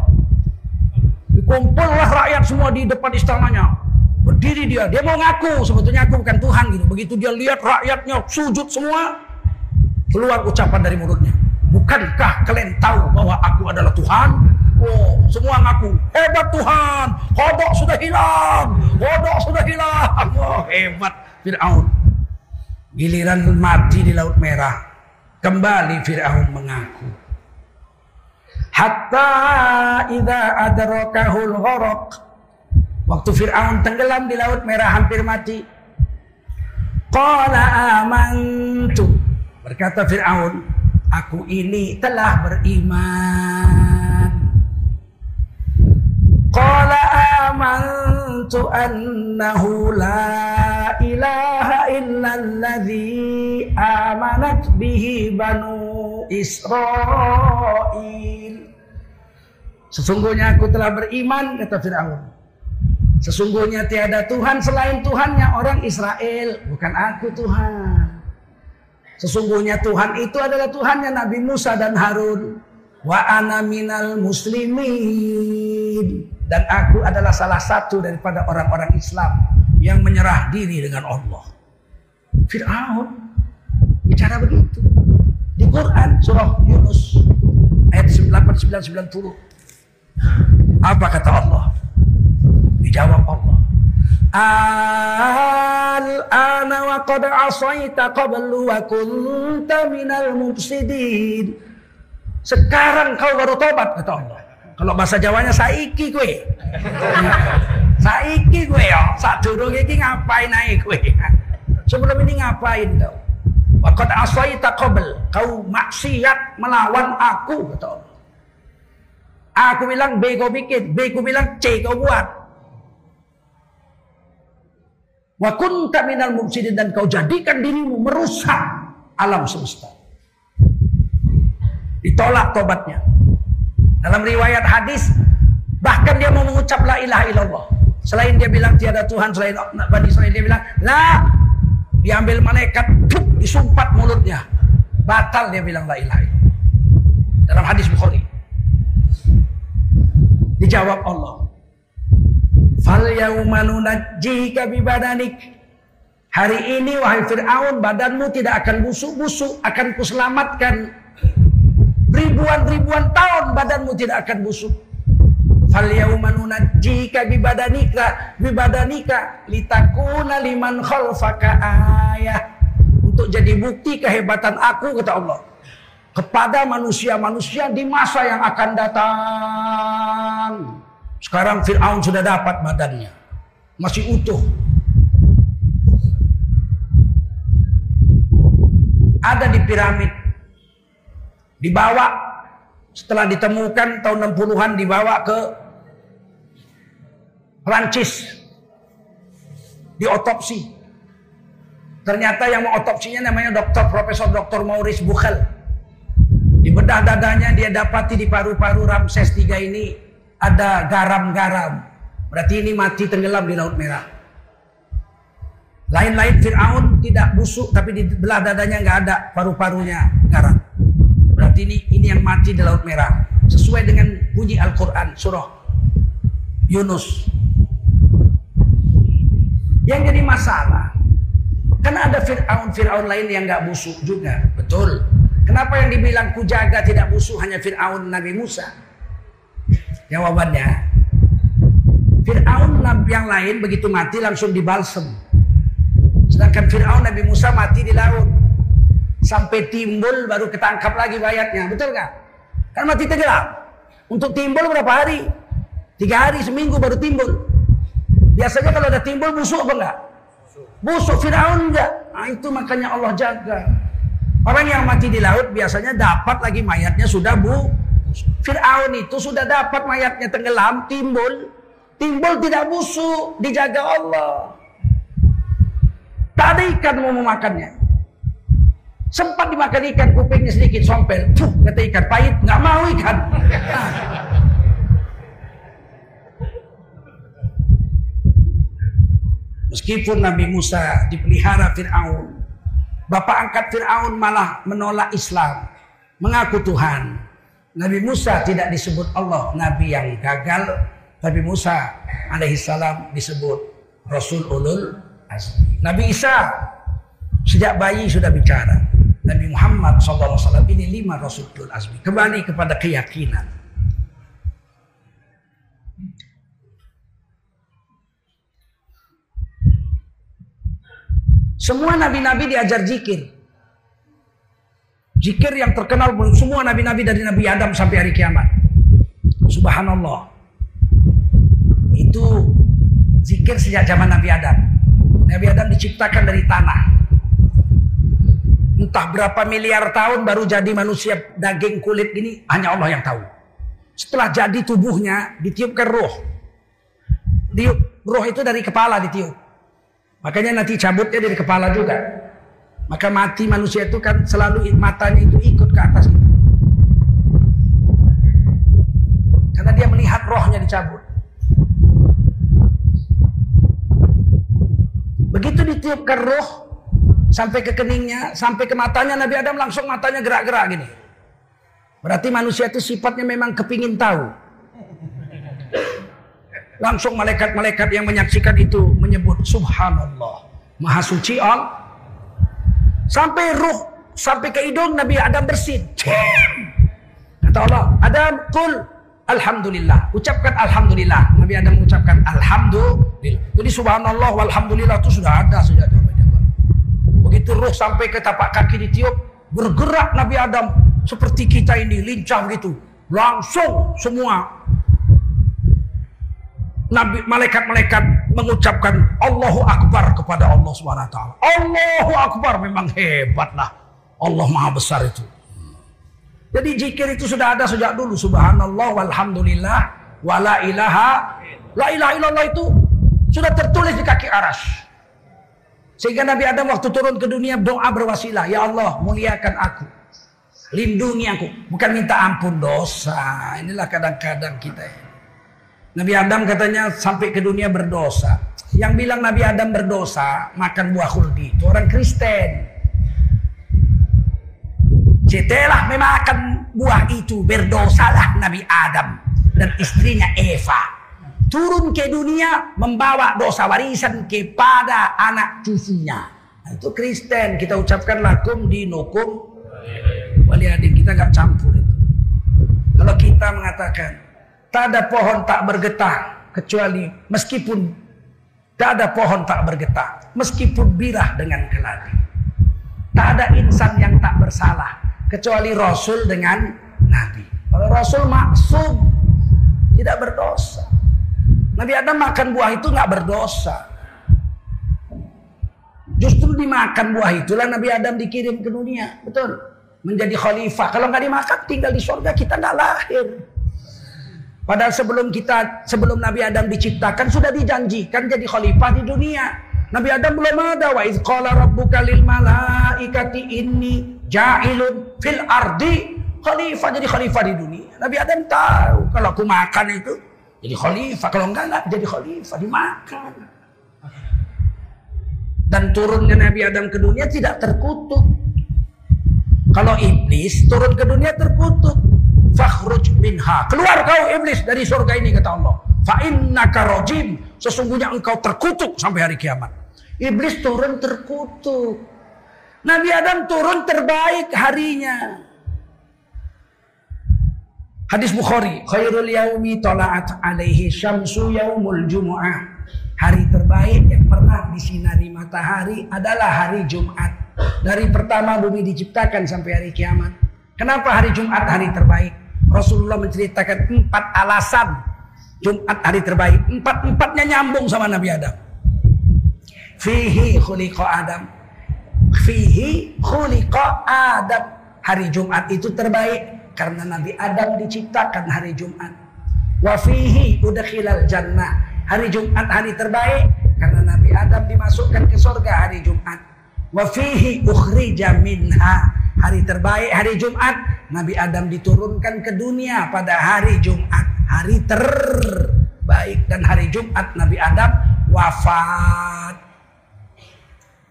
Dikumpullah rakyat semua di depan istananya. Berdiri dia, dia mau ngaku sebetulnya aku bukan Tuhan gitu. Begitu dia lihat rakyatnya sujud semua, keluar ucapan dari mulutnya. Bukankah kalian tahu bahwa aku adalah Tuhan? Oh, semua ngaku, hebat Tuhan, kodok sudah hilang, kodok sudah hilang. Oh, hebat Fir'aun. Giliran mati di Laut Merah, kembali Fir'aun mengaku. Hatta idza adrakahul gharaq Waktu Fir'aun tenggelam di Laut Merah hampir mati. Qala amantu. Berkata Fir'aun, aku ini telah beriman. Qala amantu annahu la ilaha illalladzi amanat bihi banu Israel. Sesungguhnya aku telah beriman, kata Fir'aun. Sesungguhnya tiada Tuhan selain Tuhannya orang Israel, bukan aku Tuhan. Sesungguhnya Tuhan itu adalah Tuhannya Nabi Musa dan Harun. Wa ana minal muslimin. Dan aku adalah salah satu daripada orang-orang Islam yang menyerah diri dengan Allah. Fir'aun bicara begitu. Di Quran surah Yunus ayat 8990. Apa kata Allah? Dijawab Allah. Al-ana wa qad asaita qablu wa kunta minal mufsidin. Sekarang kau baru tobat kata Allah. Kalau bahasa Jawanya saiki gue. saiki ya. Saat durung iki ngapain naik gue. Sebelum ini ngapain kau? Wa qad asaita qabl. Kau maksiat melawan aku kata. Aku bilang B kau bikin, B kau bilang C kau buat. Wa kunta minal mufsidin dan kau jadikan dirimu merusak alam semesta. Ditolak tobatnya. Dalam riwayat hadis bahkan dia mau mengucap la ilaha illallah. Selain dia bilang tiada Tuhan selain Bani Israel dia bilang la diambil malaikat tuh, disumpat mulutnya. Batal dia bilang la ilaha illallah. Dalam hadis Bukhari. Dijawab Allah. Fal yauma nunajjika bibadanik. Hari ini wahai Fir'aun badanmu tidak akan busuk-busuk, akan kuselamatkan. Ribuan-ribuan tahun badanmu tidak akan busuk. Fal yauma nunajjika bibadanika bibadanika litakuna liman khalfaka ayah. Untuk jadi bukti kehebatan aku kata Allah kepada manusia-manusia di masa yang akan datang. Sekarang Fir'aun sudah dapat badannya. Masih utuh. ada di piramid. Dibawa setelah ditemukan tahun 60-an dibawa ke Prancis. Diotopsi. Ternyata yang mengotopsinya namanya dokter Profesor Dr. Maurice Buchel. Di bedah dadanya dia dapati di paru-paru Ramses III ini ada garam-garam. Berarti ini mati tenggelam di Laut Merah. Lain-lain Fir'aun tidak busuk tapi di belah dadanya nggak ada paru-parunya garam. Ini ini yang mati di Laut Merah. Sesuai dengan bunyi Al-Quran surah Yunus. Yang jadi masalah, karena ada Fir'aun-Fir'aun lain yang nggak busuk juga. Betul. Kenapa yang dibilang kujaga tidak busuk hanya Fir'aun Nabi Musa? Jawabannya, Fir'aun yang lain begitu mati langsung dibalsem. Sedangkan Fir'aun Nabi Musa mati di laut. Sampai timbul baru ketangkap lagi bayatnya. Betul nggak? Kan mati tenggelam. Untuk timbul berapa hari? Tiga hari, seminggu baru timbul. Biasanya kalau ada timbul busuk apa enggak? Busuk Fir'aun enggak? Nah itu makanya Allah jaga. Orang yang mati di laut biasanya dapat lagi mayatnya sudah bu. Fir'aun itu sudah dapat mayatnya tenggelam, timbul. Timbul tidak busuk, dijaga Allah. Tak ada ikan mau memakannya. Sempat dimakan ikan, kupingnya sedikit sompel. Puh, kata ikan, pahit, nggak mau ikan. Meskipun Nabi Musa dipelihara Fir'aun. Bapak angkat Fir'aun malah menolak Islam. Mengaku Tuhan. Nabi Musa tidak disebut Allah. Nabi yang gagal. Nabi Musa alaihissalam disebut Rasul Ulul Nabi Isa sejak bayi sudah bicara. Nabi Muhammad SAW ini lima Rasulul Azmi. Kembali kepada keyakinan. Semua nabi-nabi diajar zikir. Zikir yang terkenal semua nabi-nabi dari Nabi Adam sampai hari kiamat. Subhanallah. Itu zikir sejak zaman Nabi Adam. Nabi Adam diciptakan dari tanah. Entah berapa miliar tahun baru jadi manusia daging kulit ini hanya Allah yang tahu. Setelah jadi tubuhnya ditiupkan roh. Diup, roh itu dari kepala ditiup. Makanya nanti cabutnya dari kepala juga. Maka mati manusia itu kan selalu matanya itu ikut ke atas. Karena dia melihat rohnya dicabut. Begitu ditiupkan roh sampai ke keningnya, sampai ke matanya Nabi Adam langsung matanya gerak-gerak gini. Berarti manusia itu sifatnya memang kepingin tahu. Langsung malaikat-malaikat yang menyaksikan itu menyebut Subhanallah. Maha suci Allah. Sampai ruh, sampai ke hidung Nabi Adam bersin. Kata Allah, Adam kul Alhamdulillah. Ucapkan Alhamdulillah. Nabi Adam mengucapkan Alhamdulillah. Jadi subhanallah walhamdulillah itu sudah ada sejak zaman Begitu roh sampai ke tapak kaki ditiup. Bergerak Nabi Adam. Seperti kita ini lincah gitu. Langsung semua Nabi malaikat-malaikat mengucapkan Allahu Akbar kepada Allah SWT. Allahu Akbar memang hebatlah. Allah Maha besar itu. Jadi zikir itu sudah ada sejak dulu. Subhanallah walhamdulillah wala ilaha la ilaha illallah itu sudah tertulis di kaki aras. Sehingga Nabi Adam waktu turun ke dunia doa berwasilah, ya Allah muliakan aku. Lindungi aku, bukan minta ampun dosa. Inilah kadang-kadang kita. Nabi Adam katanya sampai ke dunia berdosa. Yang bilang Nabi Adam berdosa makan buah khuldi itu orang Kristen. Setelah memakan buah itu berdosalah Nabi Adam dan istrinya Eva. Turun ke dunia membawa dosa warisan kepada anak cucunya. Nah, itu Kristen. Kita ucapkan lakum dinukum waliadin. Kita nggak campur itu. Kalau kita mengatakan tak ada pohon tak bergetah kecuali meskipun tak ada pohon tak bergetah meskipun birah dengan keladi. Tak ada insan yang tak bersalah kecuali Rasul dengan Nabi. Kalau Rasul maksum tidak berdosa. Nabi Adam makan buah itu nggak berdosa. Justru dimakan buah itulah Nabi Adam dikirim ke dunia. Betul. Menjadi khalifah. Kalau nggak dimakan tinggal di surga kita nggak lahir. Padahal sebelum kita sebelum Nabi Adam diciptakan sudah dijanjikan jadi khalifah di dunia. Nabi Adam belum ada wa iz qala rabbuka lil malaikati inni ja'ilun fil ardi khalifah jadi khalifah di dunia. Nabi Adam tahu kalau aku makan itu jadi khalifah, kalau enggak enggak jadi khalifah dimakan. Dan turunnya Nabi Adam ke dunia tidak terkutuk. Kalau iblis turun ke dunia terkutuk. Fakhruj minha. Keluar kau iblis dari surga ini kata Allah. Fa innaka rajim. Sesungguhnya engkau terkutuk sampai hari kiamat. Iblis turun terkutuk. Nabi Adam turun terbaik harinya. Hadis Bukhari, khairul yaumi tala'at alaihi syamsu yaumul jumu'ah. Hari terbaik yang pernah disinari matahari adalah hari Jumat. Dari pertama bumi diciptakan sampai hari kiamat. Kenapa hari Jumat hari terbaik? Rasulullah menceritakan empat alasan Jumat hari terbaik. Empat-empatnya nyambung sama Nabi Adam. Fihi khuliqa Adam. Fihi khuliqa Adam. Hari Jumat itu terbaik karena Nabi Adam diciptakan hari Jumat. Wa fihi udkhilal jannah. Hari Jumat hari terbaik karena Nabi Adam dimasukkan ke surga hari Jumat. Wa fihi ukhrija minha. Hari terbaik hari Jumat Nabi Adam diturunkan ke dunia pada hari Jumat. Hari terbaik dan hari Jumat Nabi Adam wafat.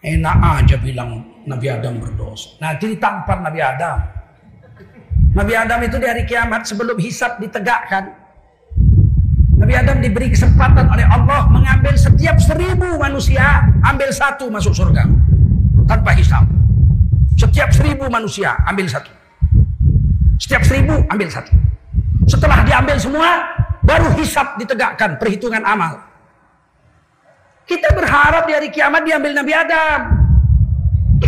Enak aja bilang Nabi Adam berdosa. Nanti ditampar Nabi Adam. Nabi Adam itu di hari kiamat sebelum hisap ditegakkan. Nabi Adam diberi kesempatan oleh Allah mengambil setiap seribu manusia, ambil satu masuk surga. Tanpa hisap. Setiap seribu manusia, ambil satu. Setiap seribu, ambil satu. Setelah diambil semua, baru hisap ditegakkan, perhitungan amal. Kita berharap di hari kiamat diambil Nabi Adam.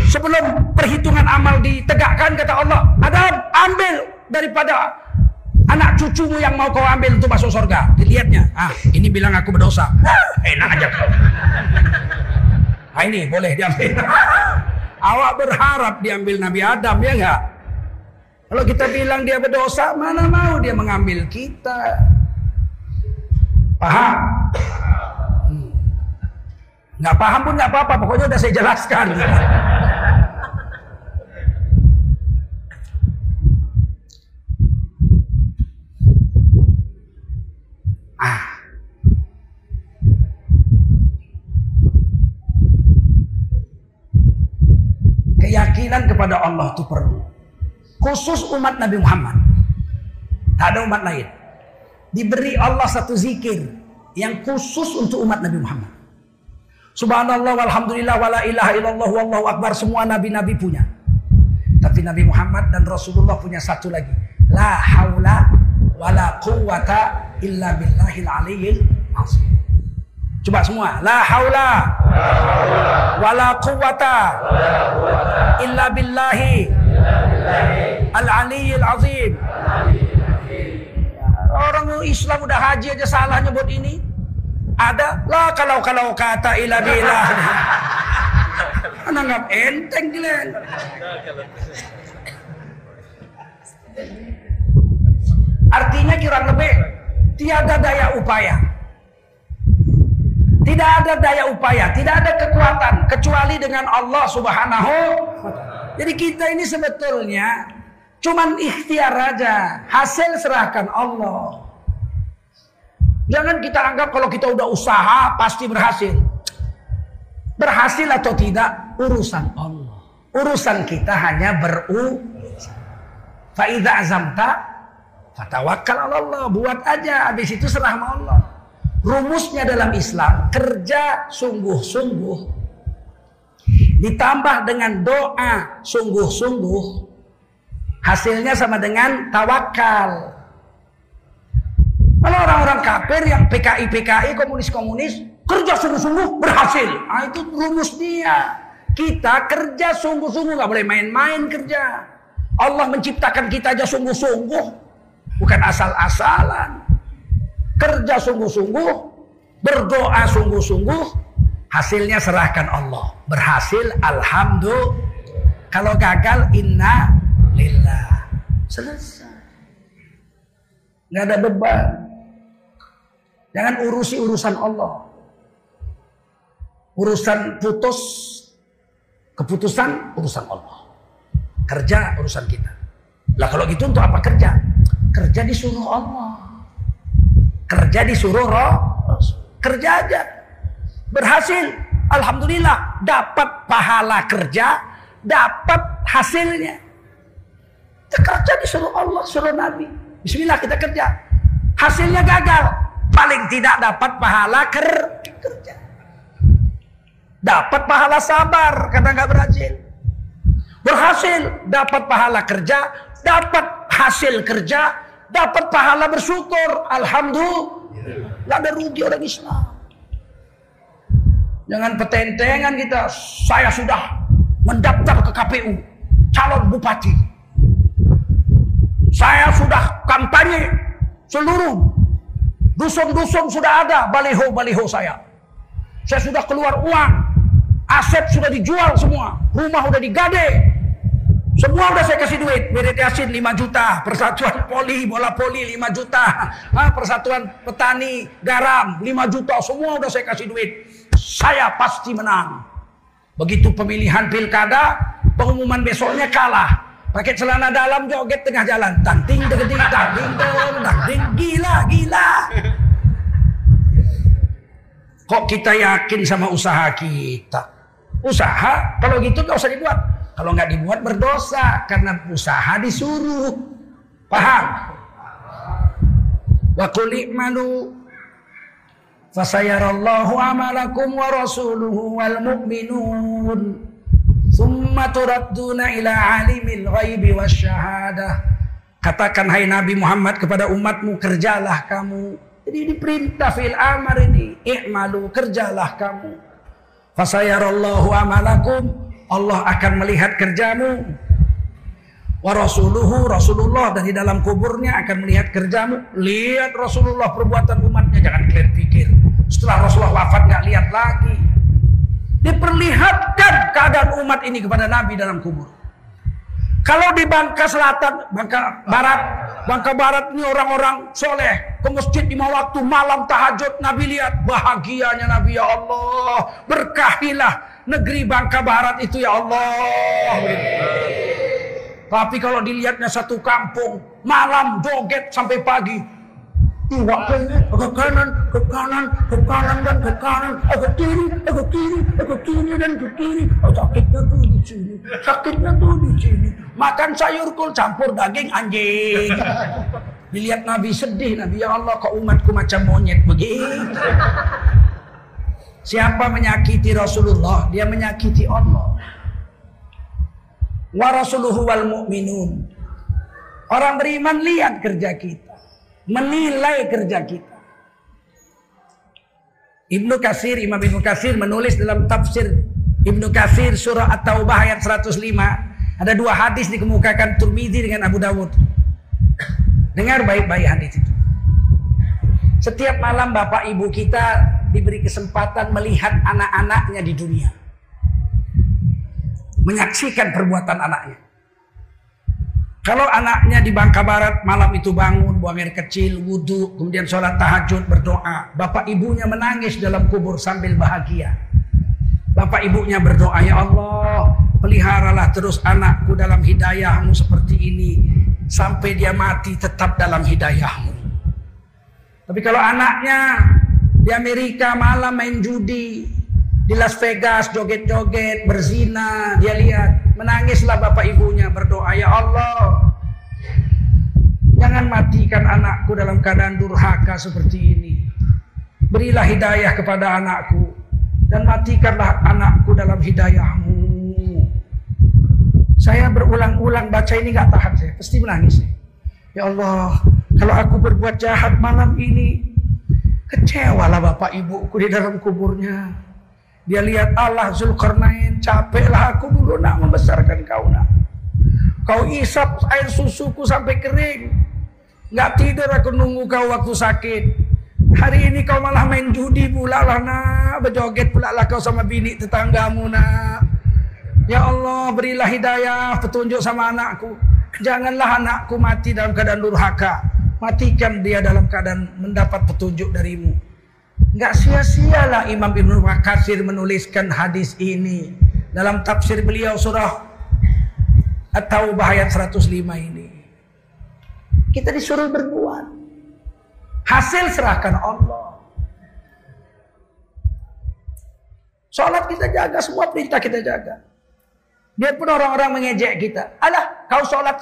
Sebelum perhitungan amal ditegakkan kata Allah, Adam ambil daripada anak cucumu yang mau kau ambil untuk masuk surga. Dilihatnya, ah ini bilang aku berdosa. Ah, enak aja kau. Ah, ini boleh diambil. Awak berharap diambil Nabi Adam ya enggak? Kalau kita bilang dia berdosa, mana mau dia mengambil kita? Paham? Hmm. Nggak paham pun nggak apa-apa, pokoknya udah saya jelaskan. Ah. Keyakinan kepada Allah itu perlu. Khusus umat Nabi Muhammad. Tak ada umat lain. Diberi Allah satu zikir yang khusus untuk umat Nabi Muhammad. Subhanallah walhamdulillah wala ilaha illallah wallahu akbar semua nabi-nabi punya. Tapi Nabi Muhammad dan Rasulullah punya satu lagi. La haula wala quwata illa billahil aliyyil azim. Coba semua. La haula wala quwata illa billahi al aliyyil azim. Orang Islam udah haji aja salah nyebut ini. Ada lah kalau kalau kata ila billah. Ananggap enteng Glenn. Artinya kurang lebih tiada daya upaya. Tidak ada daya upaya, tidak ada kekuatan kecuali dengan Allah Subhanahu Jadi kita ini sebetulnya cuman ikhtiar aja, hasil serahkan Allah. Jangan kita anggap kalau kita udah usaha pasti berhasil. Berhasil atau tidak urusan Allah. Urusan kita hanya berusaha. Faidah azamta Fatawakal Allah, buat aja. Habis itu serah sama Allah. Rumusnya dalam Islam, kerja sungguh-sungguh. Ditambah dengan doa sungguh-sungguh. Hasilnya sama dengan tawakal. Kalau orang-orang kafir yang PKI PKI komunis-komunis kerja sungguh-sungguh berhasil. Nah, itu rumus dia. Kita kerja sungguh-sungguh nggak boleh main-main kerja. Allah menciptakan kita aja sungguh-sungguh. Bukan asal-asalan. Kerja sungguh-sungguh, berdoa sungguh-sungguh, Hasilnya serahkan Allah. Berhasil, alhamdulillah. Kalau gagal, inna lillah. Selesai. Nggak ada beban. Jangan urusi urusan Allah. Urusan putus, keputusan urusan Allah. Kerja urusan kita. Lah kalau gitu untuk apa kerja? Kerja disuruh Allah. Kerja disuruh roh. Kerja aja. Berhasil. Alhamdulillah. Dapat pahala kerja. Dapat hasilnya. Kita kerja disuruh Allah, suruh Nabi. Bismillah kita kerja. Hasilnya gagal. Paling tidak dapat pahala ker kerja. Dapat pahala sabar karena nggak berhasil. Berhasil dapat pahala kerja, dapat hasil kerja, dapat pahala bersyukur. Alhamdulillah. Gak ada rugi orang Islam. Jangan petentengan kita. Saya sudah mendaftar ke KPU. Calon bupati. Saya sudah kampanye seluruh dusun-dusun sudah ada baliho-baliho saya. Saya sudah keluar uang. Aset sudah dijual semua. Rumah sudah digade. Semua udah saya kasih duit. Yasin 5 juta. Persatuan Poli, Bola Poli 5 juta. Ah, Persatuan Petani, Garam 5 juta. Semua udah saya kasih duit. Saya pasti menang. Begitu pemilihan pilkada, pengumuman besoknya kalah. Pakai celana dalam joget tengah jalan. Tanting, degeding, tanting, tanting. Gila, gila. Kok kita yakin sama usaha kita? Usaha, kalau gitu gak usah dibuat. Kalau nggak dibuat berdosa karena usaha disuruh. Paham? Wa qul i'malu fasayarallahu amalakum wa rasuluhu wal mu'minun. Thumma turadduna ila alimil ghaibi wasyahadah. Katakan hai Nabi Muhammad kepada umatmu kerjalah kamu. Jadi diperintah fil amar ini. I'malu kerjalah kamu. Fasayarallahu amalakum Allah akan melihat kerjamu. Wa rasuluhu Rasulullah dari dalam kuburnya akan melihat kerjamu. Lihat Rasulullah perbuatan umatnya jangan kalian pikir. Setelah Rasulullah wafat nggak lihat lagi. Diperlihatkan keadaan umat ini kepada Nabi dalam kubur. Kalau di Bangka Selatan, Bangka Barat, Bangka Barat ini orang-orang soleh ke masjid lima waktu malam tahajud Nabi lihat bahagianya Nabi ya Allah berkahilah negeri Bangka Barat itu ya Allah. Tapi kalau dilihatnya satu kampung malam joget sampai pagi Iwak ke kanan, ke kanan, ke kanan dan ke kanan, ke kiri, ke kiri, ke kiri dan ke kiri. Oh, sakitnya tuh di sini, sakitnya tuh di sini. Makan sayur kul campur daging anjing. Dilihat Nabi sedih, Nabi ya Allah kok umatku macam monyet begitu. Siapa menyakiti Rasulullah, dia menyakiti Allah. Wa rasuluhu wal mu'minun. Orang beriman lihat kerja kita menilai kerja kita. Ibnu Kasir, Imam Ibnu Kasir menulis dalam tafsir Ibnu Kasir surah At-Taubah ayat 105. Ada dua hadis dikemukakan Turmidi dengan Abu Dawud. Dengar baik-baik hadis itu. Setiap malam bapak ibu kita diberi kesempatan melihat anak-anaknya di dunia. Menyaksikan perbuatan anaknya. Kalau anaknya di Bangka Barat malam itu bangun, buang air kecil, wudhu, kemudian sholat tahajud, berdoa. Bapak ibunya menangis dalam kubur sambil bahagia. Bapak ibunya berdoa, Ya Allah, peliharalah terus anakku dalam hidayahmu seperti ini. Sampai dia mati tetap dalam hidayahmu. Tapi kalau anaknya di Amerika malam main judi, di Las Vegas joget-joget, berzina, dia lihat, menangislah bapak ibunya berdoa, ya Allah, jangan matikan anakku dalam keadaan durhaka seperti ini. Berilah hidayah kepada anakku dan matikanlah anakku dalam hidayahmu. Saya berulang-ulang baca ini nggak tahan saya, pasti menangis. Ya Allah, kalau aku berbuat jahat malam ini, kecewalah bapak ibuku di dalam kuburnya. Dia lihat Allah Zulkarnain, capeklah aku dulu nak membesarkan kau nak. Kau isap air susuku sampai kering. Nggak tidur aku nunggu kau waktu sakit. Hari ini kau malah main judi pula lah nak. Berjoget pula lah kau sama bini tetanggamu nak. Ya Allah berilah hidayah petunjuk sama anakku. Janganlah anakku mati dalam keadaan durhaka. Matikan dia dalam keadaan mendapat petunjuk darimu. Enggak sia-sialah Imam Ibnu Katsir menuliskan hadis ini dalam tafsir beliau surah At-Taubah ayat 105 ini. Kita disuruh berbuat. Hasil serahkan Allah. Sholat kita jaga, semua perintah kita jaga. Biarpun orang-orang mengejek kita. Alah, kau sholat,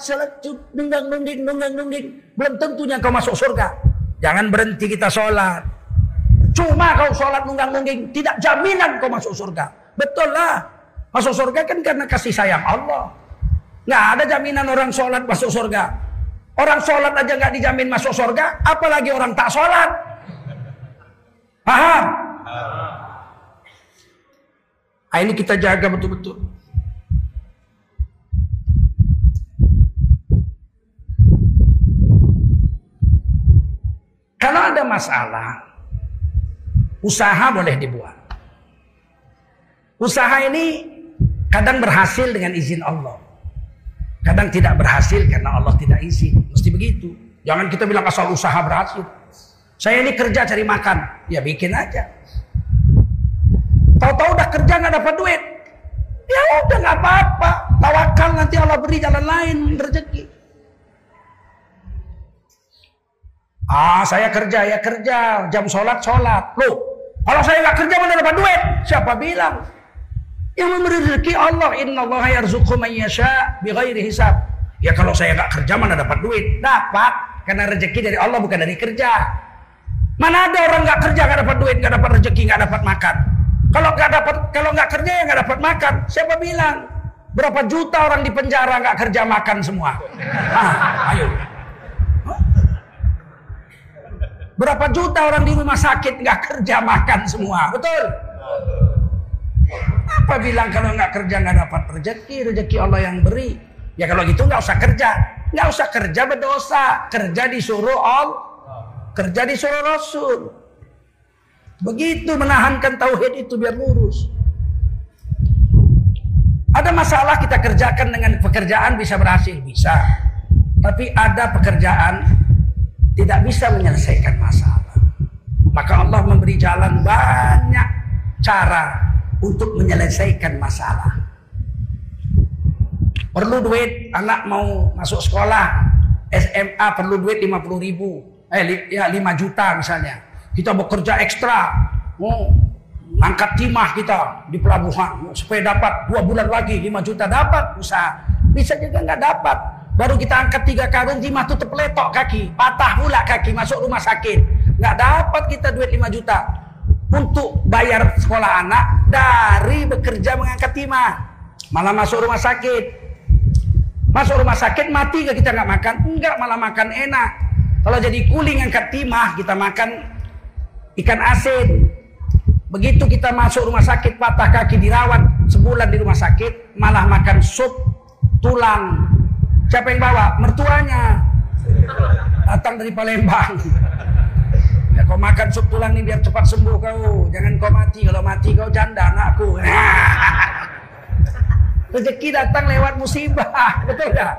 nunggang, nungging, nunggang, nungging. Belum tentunya kau masuk surga. Jangan berhenti kita sholat. Cuma kau sholat nunggang, nungging. Tidak jaminan kau masuk surga. Betul lah. Masuk surga kan karena kasih sayang Allah. Nggak ada jaminan orang sholat masuk surga. Orang sholat aja nggak dijamin masuk surga, apalagi orang tak sholat. Paham? Nah, ini kita jaga betul-betul. Kalau ada masalah, usaha boleh dibuat. Usaha ini kadang berhasil dengan izin Allah. Kadang tidak berhasil karena Allah tidak izin. Mesti begitu. Jangan kita bilang asal usaha berhasil. Saya ini kerja cari makan. Ya bikin aja. Tahu-tahu udah kerja nggak dapat duit. Ya udah nggak apa-apa. Tawakal nanti Allah beri jalan lain rezeki. Ah saya kerja ya kerja. Jam sholat sholat. Loh kalau saya nggak kerja mana dapat duit? Siapa bilang? Yang memberi rezeki Allah. Inna Allah yarzuqu man yasha bighairi hisab. Ya kalau saya nggak kerja mana dapat duit? Dapat. Karena rezeki dari Allah bukan dari kerja. Mana ada orang nggak kerja nggak dapat duit, nggak dapat rezeki, nggak dapat makan. Kalau nggak dapat, kalau nggak kerja ya nggak dapat makan. Siapa bilang? Berapa juta orang di penjara nggak kerja makan semua? Ah, ayo. Berapa juta orang di rumah sakit nggak kerja makan semua? Betul? Apa bilang kalau nggak kerja nggak dapat rezeki, rezeki Allah yang beri. Ya kalau gitu nggak usah kerja, nggak usah kerja berdosa, kerja disuruh Allah, kerja disuruh Rasul. Begitu menahankan tauhid itu biar lurus. Ada masalah kita kerjakan dengan pekerjaan bisa berhasil, bisa. Tapi ada pekerjaan tidak bisa menyelesaikan masalah. Maka Allah memberi jalan banyak cara untuk menyelesaikan masalah. Perlu duit, anak mau masuk sekolah, SMA perlu duit 50 ribu, eh ya 5 juta misalnya. Kita bekerja ekstra, mau angkat timah kita di pelabuhan supaya dapat dua bulan lagi 5 juta dapat usaha. Bisa juga nggak dapat. Baru kita angkat tiga karung timah tuh terpeletok kaki, patah pula kaki masuk rumah sakit. Nggak dapat kita duit 5 juta untuk bayar sekolah anak dari bekerja mengangkat timah. Malah masuk rumah sakit. Masuk rumah sakit mati gak kita nggak makan? Enggak, malah makan enak. Kalau jadi kuli ngangkat timah, kita makan ikan asin. Begitu kita masuk rumah sakit patah kaki dirawat sebulan di rumah sakit, malah makan sup tulang. Siapa yang bawa? Mertuanya. Datang dari Palembang. Ya kau makan sup tulang ini biar cepat sembuh kau. Jangan kau mati. Kalau mati kau janda anakku. Rezeki datang lewat musibah. Betul gak?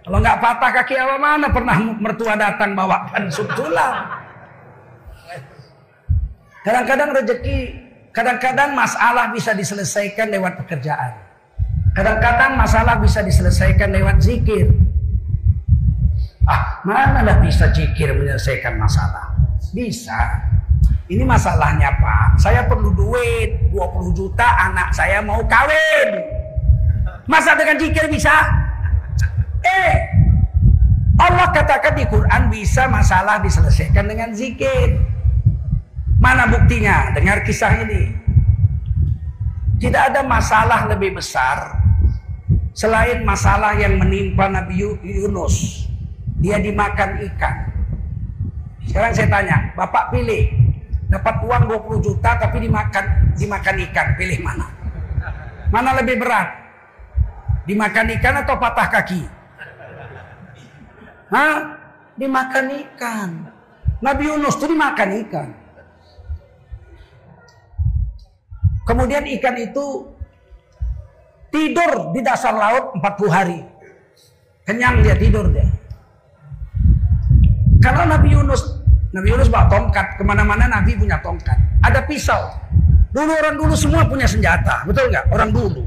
Kalau nggak patah kaki apa mana pernah mertua datang bawakan sup tulang. Kadang-kadang rezeki, kadang-kadang masalah bisa diselesaikan lewat pekerjaan. Kadang-kadang masalah bisa diselesaikan lewat zikir. Ah, manalah bisa jikir menyelesaikan masalah? Bisa. Ini masalahnya Pak, saya perlu duit 20 juta, anak saya mau kawin. Masa dengan jikir bisa? Eh, Allah katakan di Quran bisa masalah diselesaikan dengan zikir. Mana buktinya? Dengar kisah ini. Tidak ada masalah lebih besar selain masalah yang menimpa Nabi Yunus dia dimakan ikan. Sekarang saya tanya, Bapak pilih dapat uang 20 juta tapi dimakan dimakan ikan, pilih mana? Mana lebih berat? Dimakan ikan atau patah kaki? Hah? Dimakan ikan. Nabi Yunus itu dimakan ikan. Kemudian ikan itu tidur di dasar laut 40 hari. Kenyang dia tidur dia. Kalau Nabi Yunus, Nabi Yunus bawa tongkat ke mana-mana Nabi punya tongkat. Ada pisau. Dulu orang dulu semua punya senjata, betul nggak? Orang dulu.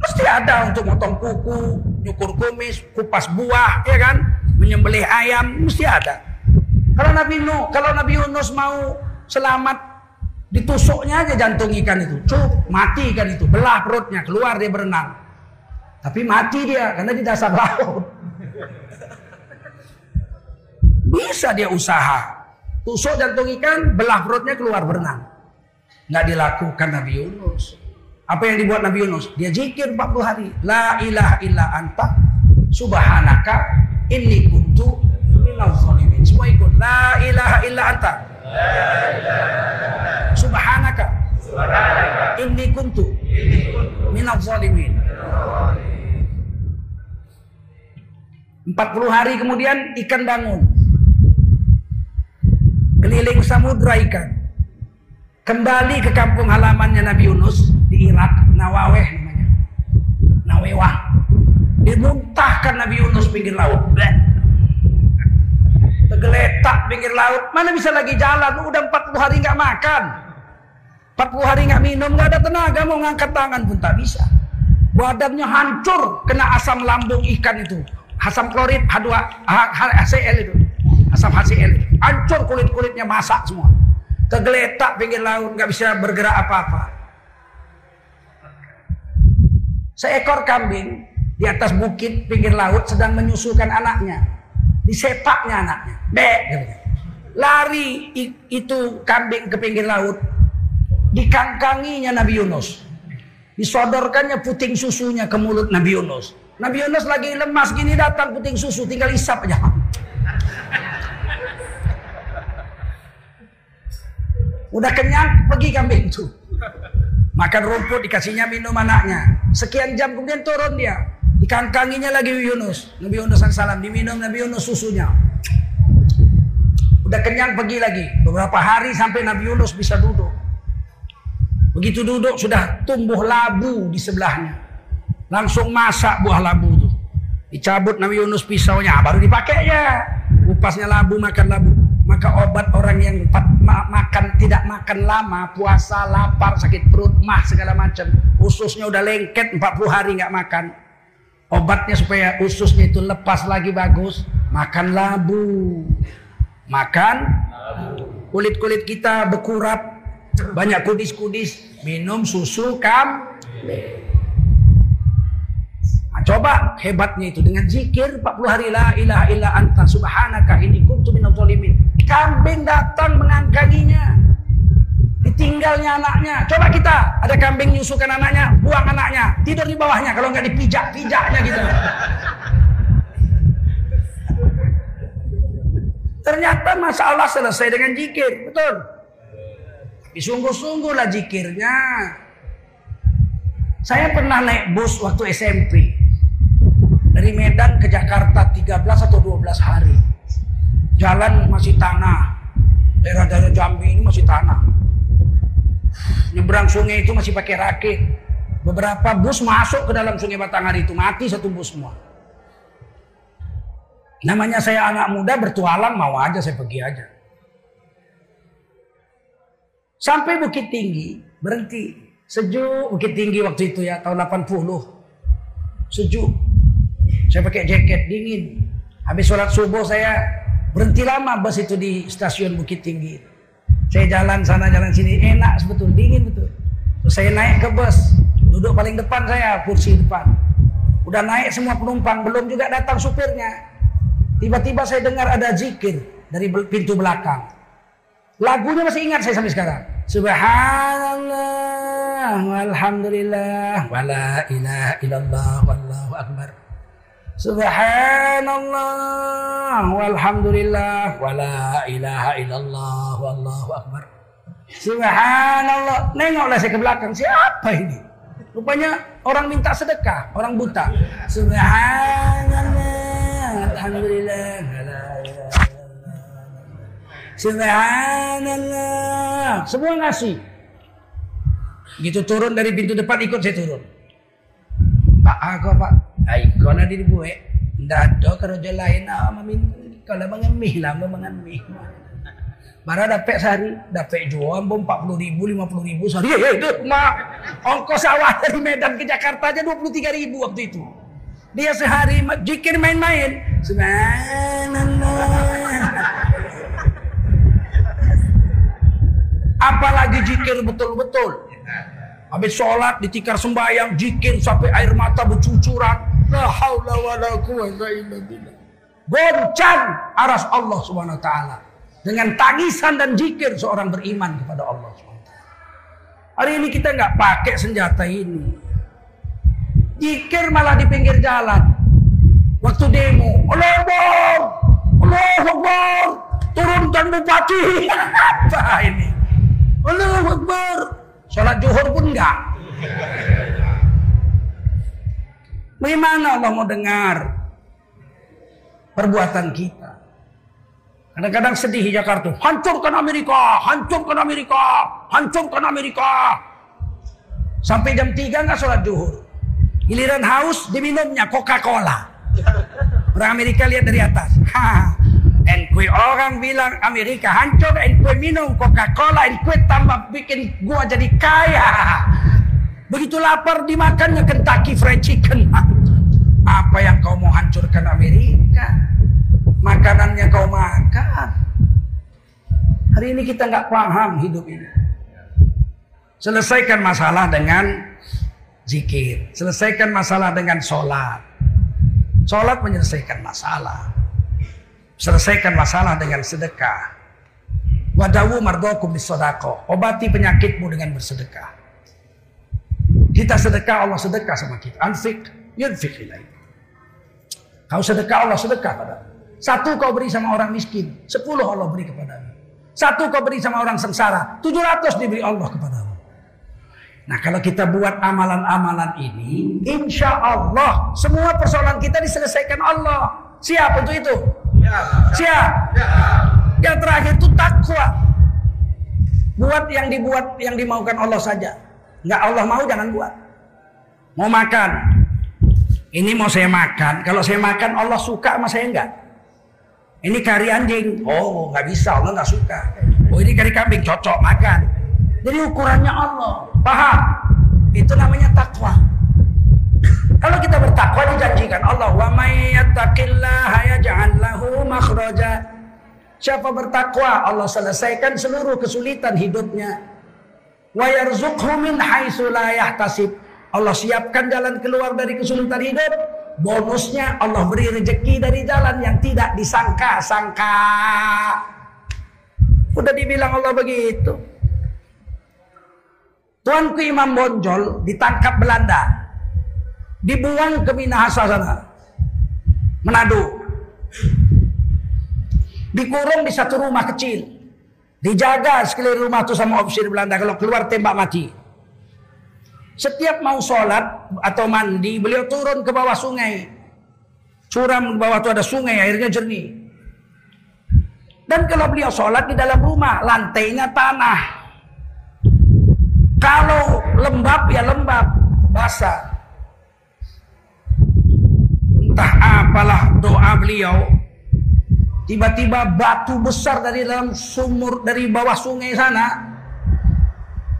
Mesti ada untuk motong kuku, nyukur kumis, kupas buah, ya kan? Menyembelih ayam, mesti ada. Kalau Nabi Nuh, kalau Nabi Yunus mau selamat, ditusuknya aja jantung ikan itu. Cuk, mati ikan itu, belah perutnya, keluar dia berenang. Tapi mati dia karena di dasar laut. Bisa dia usaha. Tusuk jantung ikan, belah perutnya keluar berenang. Nggak dilakukan Nabi Yunus. Apa yang dibuat Nabi Yunus? Dia zikir 40 hari. La ilaha illa anta subhanaka inni kuntu minal zalimin. Semua ikut. La ilaha illa anta. Subhanaka. Inni kuntu minal zalimin. 40 hari kemudian ikan bangun. Keliling samudra ikan. Kembali ke kampung halamannya Nabi Yunus di Irak, Nawaweh namanya. Nawewah. Dimuntahkan Nabi Yunus pinggir laut. Tergeletak pinggir laut. Mana bisa lagi jalan? Udah 40 hari nggak makan. 40 hari nggak minum, nggak ada tenaga mau ngangkat tangan pun tak bisa. Badannya hancur kena asam lambung ikan itu. Asam klorid H2 HCl itu. Asam HCl. Hancur kulit-kulitnya masak semua. Tergeletak pinggir laut, nggak bisa bergerak apa-apa. Seekor kambing di atas bukit pinggir laut sedang menyusukan anaknya. Disepaknya anaknya. Bek. Lari itu kambing ke pinggir laut. Dikangkanginya Nabi Yunus. Disodorkannya puting susunya ke mulut Nabi Yunus. Nabi Yunus lagi lemas gini datang puting susu tinggal isap aja. Udah kenyang, pergi kambing itu. Makan rumput, dikasihnya minum anaknya. Sekian jam kemudian turun dia. Dikangkanginya lagi Yunus. Nabi Yunus salam diminum Nabi Yunus susunya. Udah kenyang pergi lagi. Beberapa hari sampai Nabi Yunus bisa duduk. Begitu duduk sudah tumbuh labu di sebelahnya. Langsung masak buah labu itu. Dicabut Nabi Yunus pisaunya, baru dipakainya. Upasnya labu, makan labu. Maka obat orang yang ma makan tidak makan lama, puasa, lapar, sakit perut, mah segala macam. Ususnya udah lengket 40 hari nggak makan. Obatnya supaya ususnya itu lepas lagi bagus, makan labu. Makan kulit-kulit kita berkurap, banyak kudis-kudis, minum susu kam. Nah, coba hebatnya itu dengan zikir 40 hari la ilaha illa anta subhanaka inni kuntu minadh. Kambing datang mengangkanginya. Ditinggalnya anaknya. Coba kita, ada kambing nyusukan anaknya, buang anaknya. Tidur di bawahnya, kalau nggak dipijak-pijaknya gitu. Ternyata masalah selesai dengan jikir, betul. Tapi sungguh-sungguhlah jikirnya. Saya pernah naik bus waktu SMP. Dari Medan ke Jakarta 13 atau 12 hari. Jalan masih tanah. Daerah-daerah Jambi ini masih tanah. Nyebrang sungai itu masih pakai rakit. Beberapa bus masuk ke dalam sungai Batanghari itu. Mati satu bus semua. Namanya saya anak muda bertualang mau aja saya pergi aja. Sampai Bukit Tinggi berhenti. Sejuk Bukit Tinggi waktu itu ya tahun 80. Sejuk. Saya pakai jaket dingin. Habis sholat subuh saya Berhenti lama bus itu di stasiun Bukit Tinggi. Saya jalan sana jalan sini enak sebetulnya dingin betul. Terus saya naik ke bus, duduk paling depan saya kursi depan. Udah naik semua penumpang, belum juga datang supirnya. Tiba-tiba saya dengar ada zikir dari pintu belakang. Lagunya masih ingat saya sampai sekarang. Subhanallah walhamdulillah wala ilaha illallah wallahu akbar. Subhanallah walhamdulillah wala ilaha illallah wallahu akbar. Subhanallah. Nengoklah saya ke belakang. Siapa ini? Rupanya orang minta sedekah, orang buta. Subhanallah. Alhamdulillah. Subhanallah. Semua ngasih. Gitu turun dari pintu depan ikut saya turun. Pak aku pak. Ay, kau nanti dibuat. Tidak ada kerja lain. Ah, kalau mengemih lah, mengemih. Mana dapat sehari? Dapat jual bom 40 ribu, 50 ribu sehari. Ya, itu mak. Ongkos sawah dari Medan ke Jakarta aja 23 ribu waktu itu. Dia sehari jikir main-main. Apalagi jikir betul-betul. Habis sholat ditikar sembahyang, jikir sampai air mata bercucuran. La haula wa la quwwata illa billah. Goncang aras Allah Subhanahu wa taala dengan tangisan dan jikir seorang beriman kepada Allah SWT. Hari ini kita nggak pakai senjata ini. Jikir malah di pinggir jalan. Waktu demo, Allah Akbar, Allah Akbar, turunkan bupati. Apa ini? Allah Akbar. Sholat zuhur pun enggak. Bagaimana Allah mau dengar perbuatan kita? Kadang-kadang sedih di Jakarta. Hancurkan Amerika, hancurkan Amerika, hancurkan Amerika. Sampai jam 3 nggak sholat zuhur. Giliran haus diminumnya Coca-Cola. Orang Amerika lihat dari atas. Ha. Kue orang bilang Amerika hancur, kue minum Coca-Cola, kue tambah bikin gua jadi kaya. Begitu lapar dimakannya Kentucky Fried Chicken. Apa yang kau mau hancurkan Amerika? makanannya kau makan. Hari ini kita nggak paham hidup ini. Selesaikan masalah dengan zikir. Selesaikan masalah dengan sholat. Sholat menyelesaikan masalah. Selesaikan masalah dengan sedekah. Wadawu mardokum bisodako. Obati penyakitmu dengan bersedekah. Kita sedekah, Allah sedekah sama kita. Anfik, yunfik ilaih. Kau sedekah, Allah sedekah padamu. Satu kau beri sama orang miskin, sepuluh Allah beri kepadamu. Satu kau beri sama orang sengsara, tujuh ratus diberi Allah kepadamu. Nah kalau kita buat amalan-amalan ini, insya Allah semua persoalan kita diselesaikan Allah. Siap untuk itu? Siap. Ya. Yang terakhir itu takwa. Buat yang dibuat, yang dimaukan Allah saja. Nggak Allah mau jangan buat. Mau makan. Ini mau saya makan. Kalau saya makan Allah suka sama saya enggak? Ini kari anjing. Oh, nggak bisa. Allah nggak suka. Oh, ini kari kambing. Cocok makan. Jadi ukurannya Allah. Paham? Itu namanya takwa. Kalau kita bertakwa dijanjikan Allah wa makhraja. Siapa bertakwa Allah selesaikan seluruh kesulitan hidupnya. Wa yarzuqhu min yahtasib. Allah siapkan jalan keluar dari kesulitan hidup bonusnya Allah beri rezeki dari jalan yang tidak disangka-sangka. Udah dibilang Allah begitu. Tuanku Imam Bonjol ditangkap Belanda. Dibuang ke Minahasa sana. Manado. Dikurung di satu rumah kecil. Dijaga sekeliling rumah itu sama ofisir Belanda. Kalau keluar tembak mati. Setiap mau sholat atau mandi, beliau turun ke bawah sungai. Curam di bawah itu ada sungai, airnya jernih. Dan kalau beliau sholat di dalam rumah, lantainya tanah. Kalau lembab ya lembab, basah. Entah apalah doa beliau. Tiba-tiba batu besar dari dalam sumur, dari bawah sungai sana.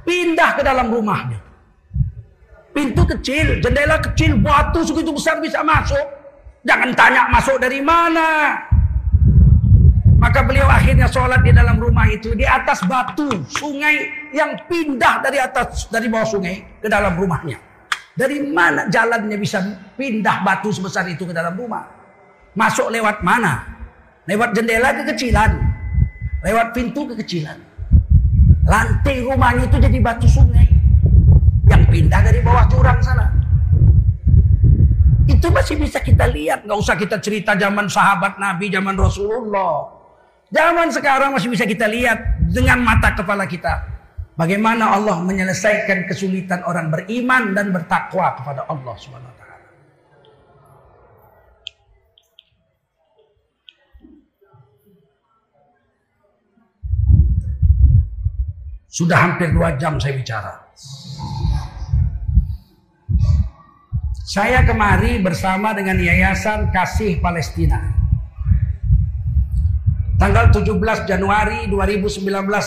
Pindah ke dalam rumahnya. Pintu kecil, jendela kecil, batu segitu besar bisa masuk. Jangan tanya masuk dari mana. Maka beliau akhirnya sholat di dalam rumah itu di atas batu sungai yang pindah dari atas dari bawah sungai ke dalam rumahnya. Dari mana jalannya bisa pindah batu sebesar itu ke dalam rumah? Masuk lewat mana? Lewat jendela kekecilan, lewat pintu kekecilan. Lantai rumahnya itu jadi batu sungai yang pindah dari bawah jurang sana. Itu masih bisa kita lihat, nggak usah kita cerita zaman sahabat Nabi, zaman Rasulullah. Zaman sekarang masih bisa kita lihat dengan mata kepala kita. Bagaimana Allah menyelesaikan kesulitan orang beriman dan bertakwa kepada Allah Subhanahu Sudah hampir dua jam saya bicara. Saya kemari bersama dengan Yayasan Kasih Palestina. Tanggal 17 Januari 2019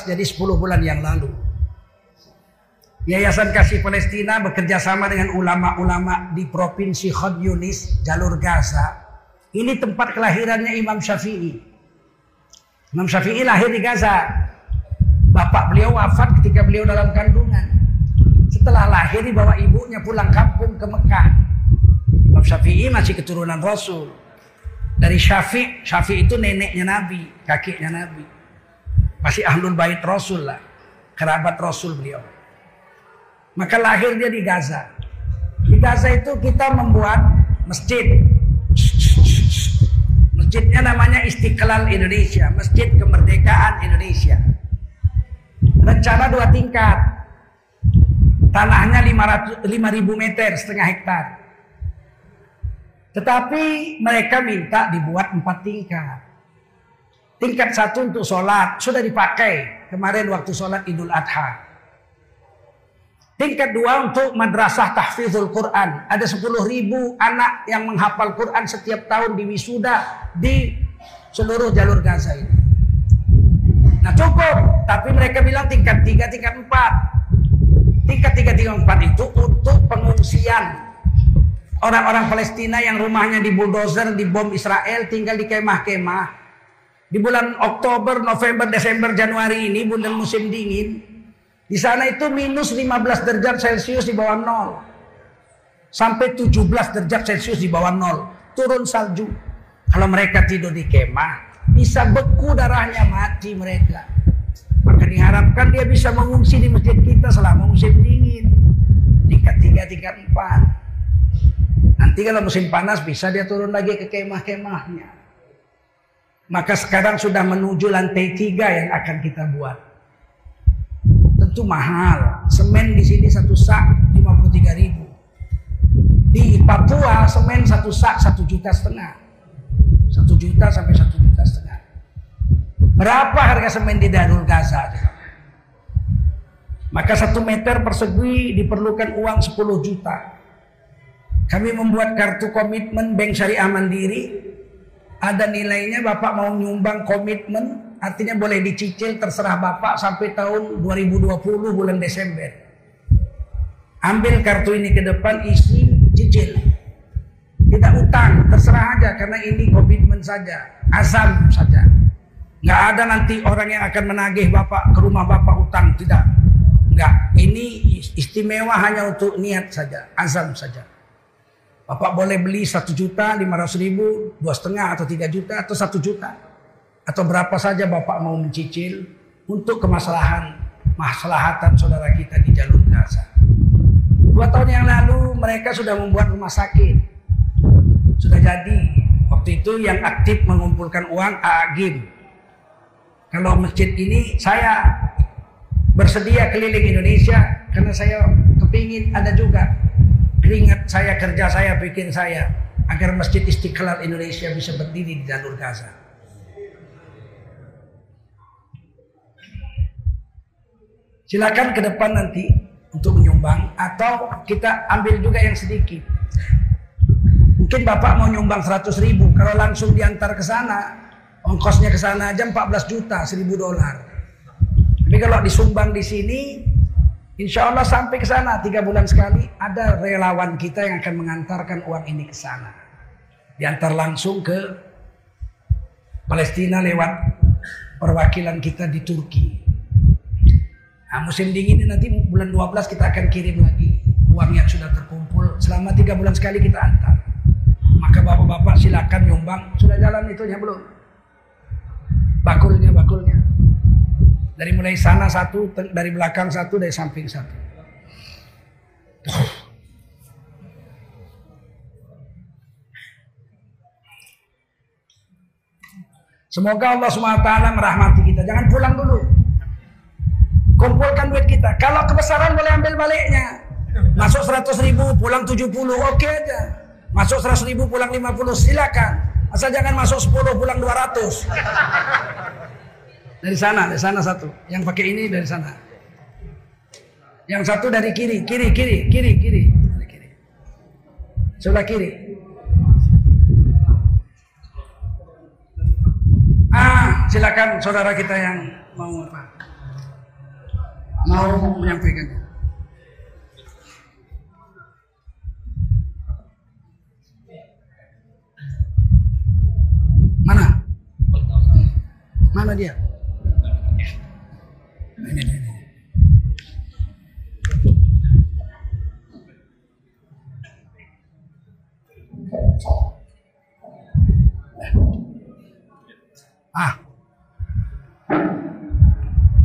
jadi 10 bulan yang lalu. Yayasan Kasih Palestina bekerja sama dengan ulama-ulama di Provinsi Khan Yunis, jalur Gaza. Ini tempat kelahirannya Imam Syafi'i. Imam Syafi'i lahir di Gaza. Bapak beliau wafat ketika beliau dalam kandungan. Setelah lahir dibawa ibunya pulang kampung ke Mekah. Imam Syafi'i masih keturunan Rasul. Dari Syafi', Syafi' itu neneknya Nabi, kakeknya Nabi. Masih ahlul bait Rasul lah. Kerabat Rasul beliau. Maka lahir dia di Gaza. Di Gaza itu kita membuat masjid. Masjidnya namanya Istiqlal Indonesia, Masjid Kemerdekaan Indonesia. Rencana dua tingkat. Tanahnya 500, 5000 meter, setengah hektar. Tetapi mereka minta dibuat empat tingkat. Tingkat satu untuk sholat sudah dipakai kemarin waktu sholat Idul Adha. Tingkat dua untuk madrasah tahfizul Quran. Ada sepuluh ribu anak yang menghafal Quran setiap tahun di wisuda di seluruh jalur Gaza ini. Nah cukup, tapi mereka bilang tingkat tiga, tingkat empat. Tingkat tiga, tingkat empat itu untuk pengungsian orang-orang Palestina yang rumahnya di bulldozer, di bom Israel, tinggal di kemah-kemah. Di bulan Oktober, November, Desember, Januari ini bulan musim dingin. Di sana itu minus 15 derajat Celcius di bawah nol. Sampai 17 derajat Celcius di bawah nol. Turun salju. Kalau mereka tidur di kemah, bisa beku darahnya mati mereka. Maka diharapkan dia bisa mengungsi di masjid kita selama musim dingin. Tingkat 3, tingkat 4. Nanti kalau musim panas bisa dia turun lagi ke kemah-kemahnya. Maka sekarang sudah menuju lantai tiga yang akan kita buat. Tentu mahal. Semen di sini satu sak 53 ribu. Di Papua semen satu sak satu juta setengah. Satu juta sampai satu juta setengah. Berapa harga semen di Darul Gaza? Maka satu meter persegi diperlukan uang 10 juta. Kami membuat kartu komitmen Bank Syariah Mandiri. Ada nilainya Bapak mau nyumbang komitmen, artinya boleh dicicil terserah Bapak sampai tahun 2020 bulan Desember. Ambil kartu ini ke depan isi cicil. Tidak utang, terserah aja karena ini komitmen saja, azam saja. Nggak ada nanti orang yang akan menagih Bapak ke rumah Bapak utang, tidak. Enggak, ini istimewa hanya untuk niat saja, azam saja. Bapak boleh beli satu juta, lima ratus ribu, dua setengah atau tiga juta atau satu juta. Atau berapa saja Bapak mau mencicil untuk kemaslahan, maslahatan saudara kita di jalur Gaza. Dua tahun yang lalu mereka sudah membuat rumah sakit. Sudah jadi. Waktu itu yang aktif mengumpulkan uang Agim. Kalau masjid ini saya bersedia keliling Indonesia karena saya kepingin ada juga keringat saya, kerja saya, bikin saya agar Masjid Istiqlal Indonesia bisa berdiri di jalur Gaza. Silakan ke depan nanti untuk menyumbang atau kita ambil juga yang sedikit. Mungkin Bapak mau nyumbang 100 ribu, kalau langsung diantar ke sana, ongkosnya ke sana aja 14 juta, 1000 dolar. Tapi kalau disumbang di sini, Insya Allah sampai ke sana tiga bulan sekali ada relawan kita yang akan mengantarkan uang ini ke sana. Diantar langsung ke Palestina lewat perwakilan kita di Turki. Nah, musim dingin ini nanti bulan 12 kita akan kirim lagi uang yang sudah terkumpul. Selama tiga bulan sekali kita antar. Maka bapak-bapak silakan nyumbang. Sudah jalan itunya belum? Bakulnya, bakulnya. Dari mulai sana satu, dari belakang satu, dari samping satu. Semoga Allah SWT merahmati kita. Jangan pulang dulu. Kumpulkan duit kita. Kalau kebesaran boleh ambil baliknya. Masuk 100 ribu, pulang 70, oke okay aja. Masuk 100 ribu, pulang 50, silakan. Asal jangan masuk 10, pulang 200. Dari sana, dari sana satu. Yang pakai ini dari sana. Yang satu dari kiri, kiri, kiri, kiri, kiri. Dari kiri. Sebelah kiri. Ah, silakan saudara kita yang mau apa? Mau menyampaikan. Mana? Mana dia? Ini, ini, ini. Ah,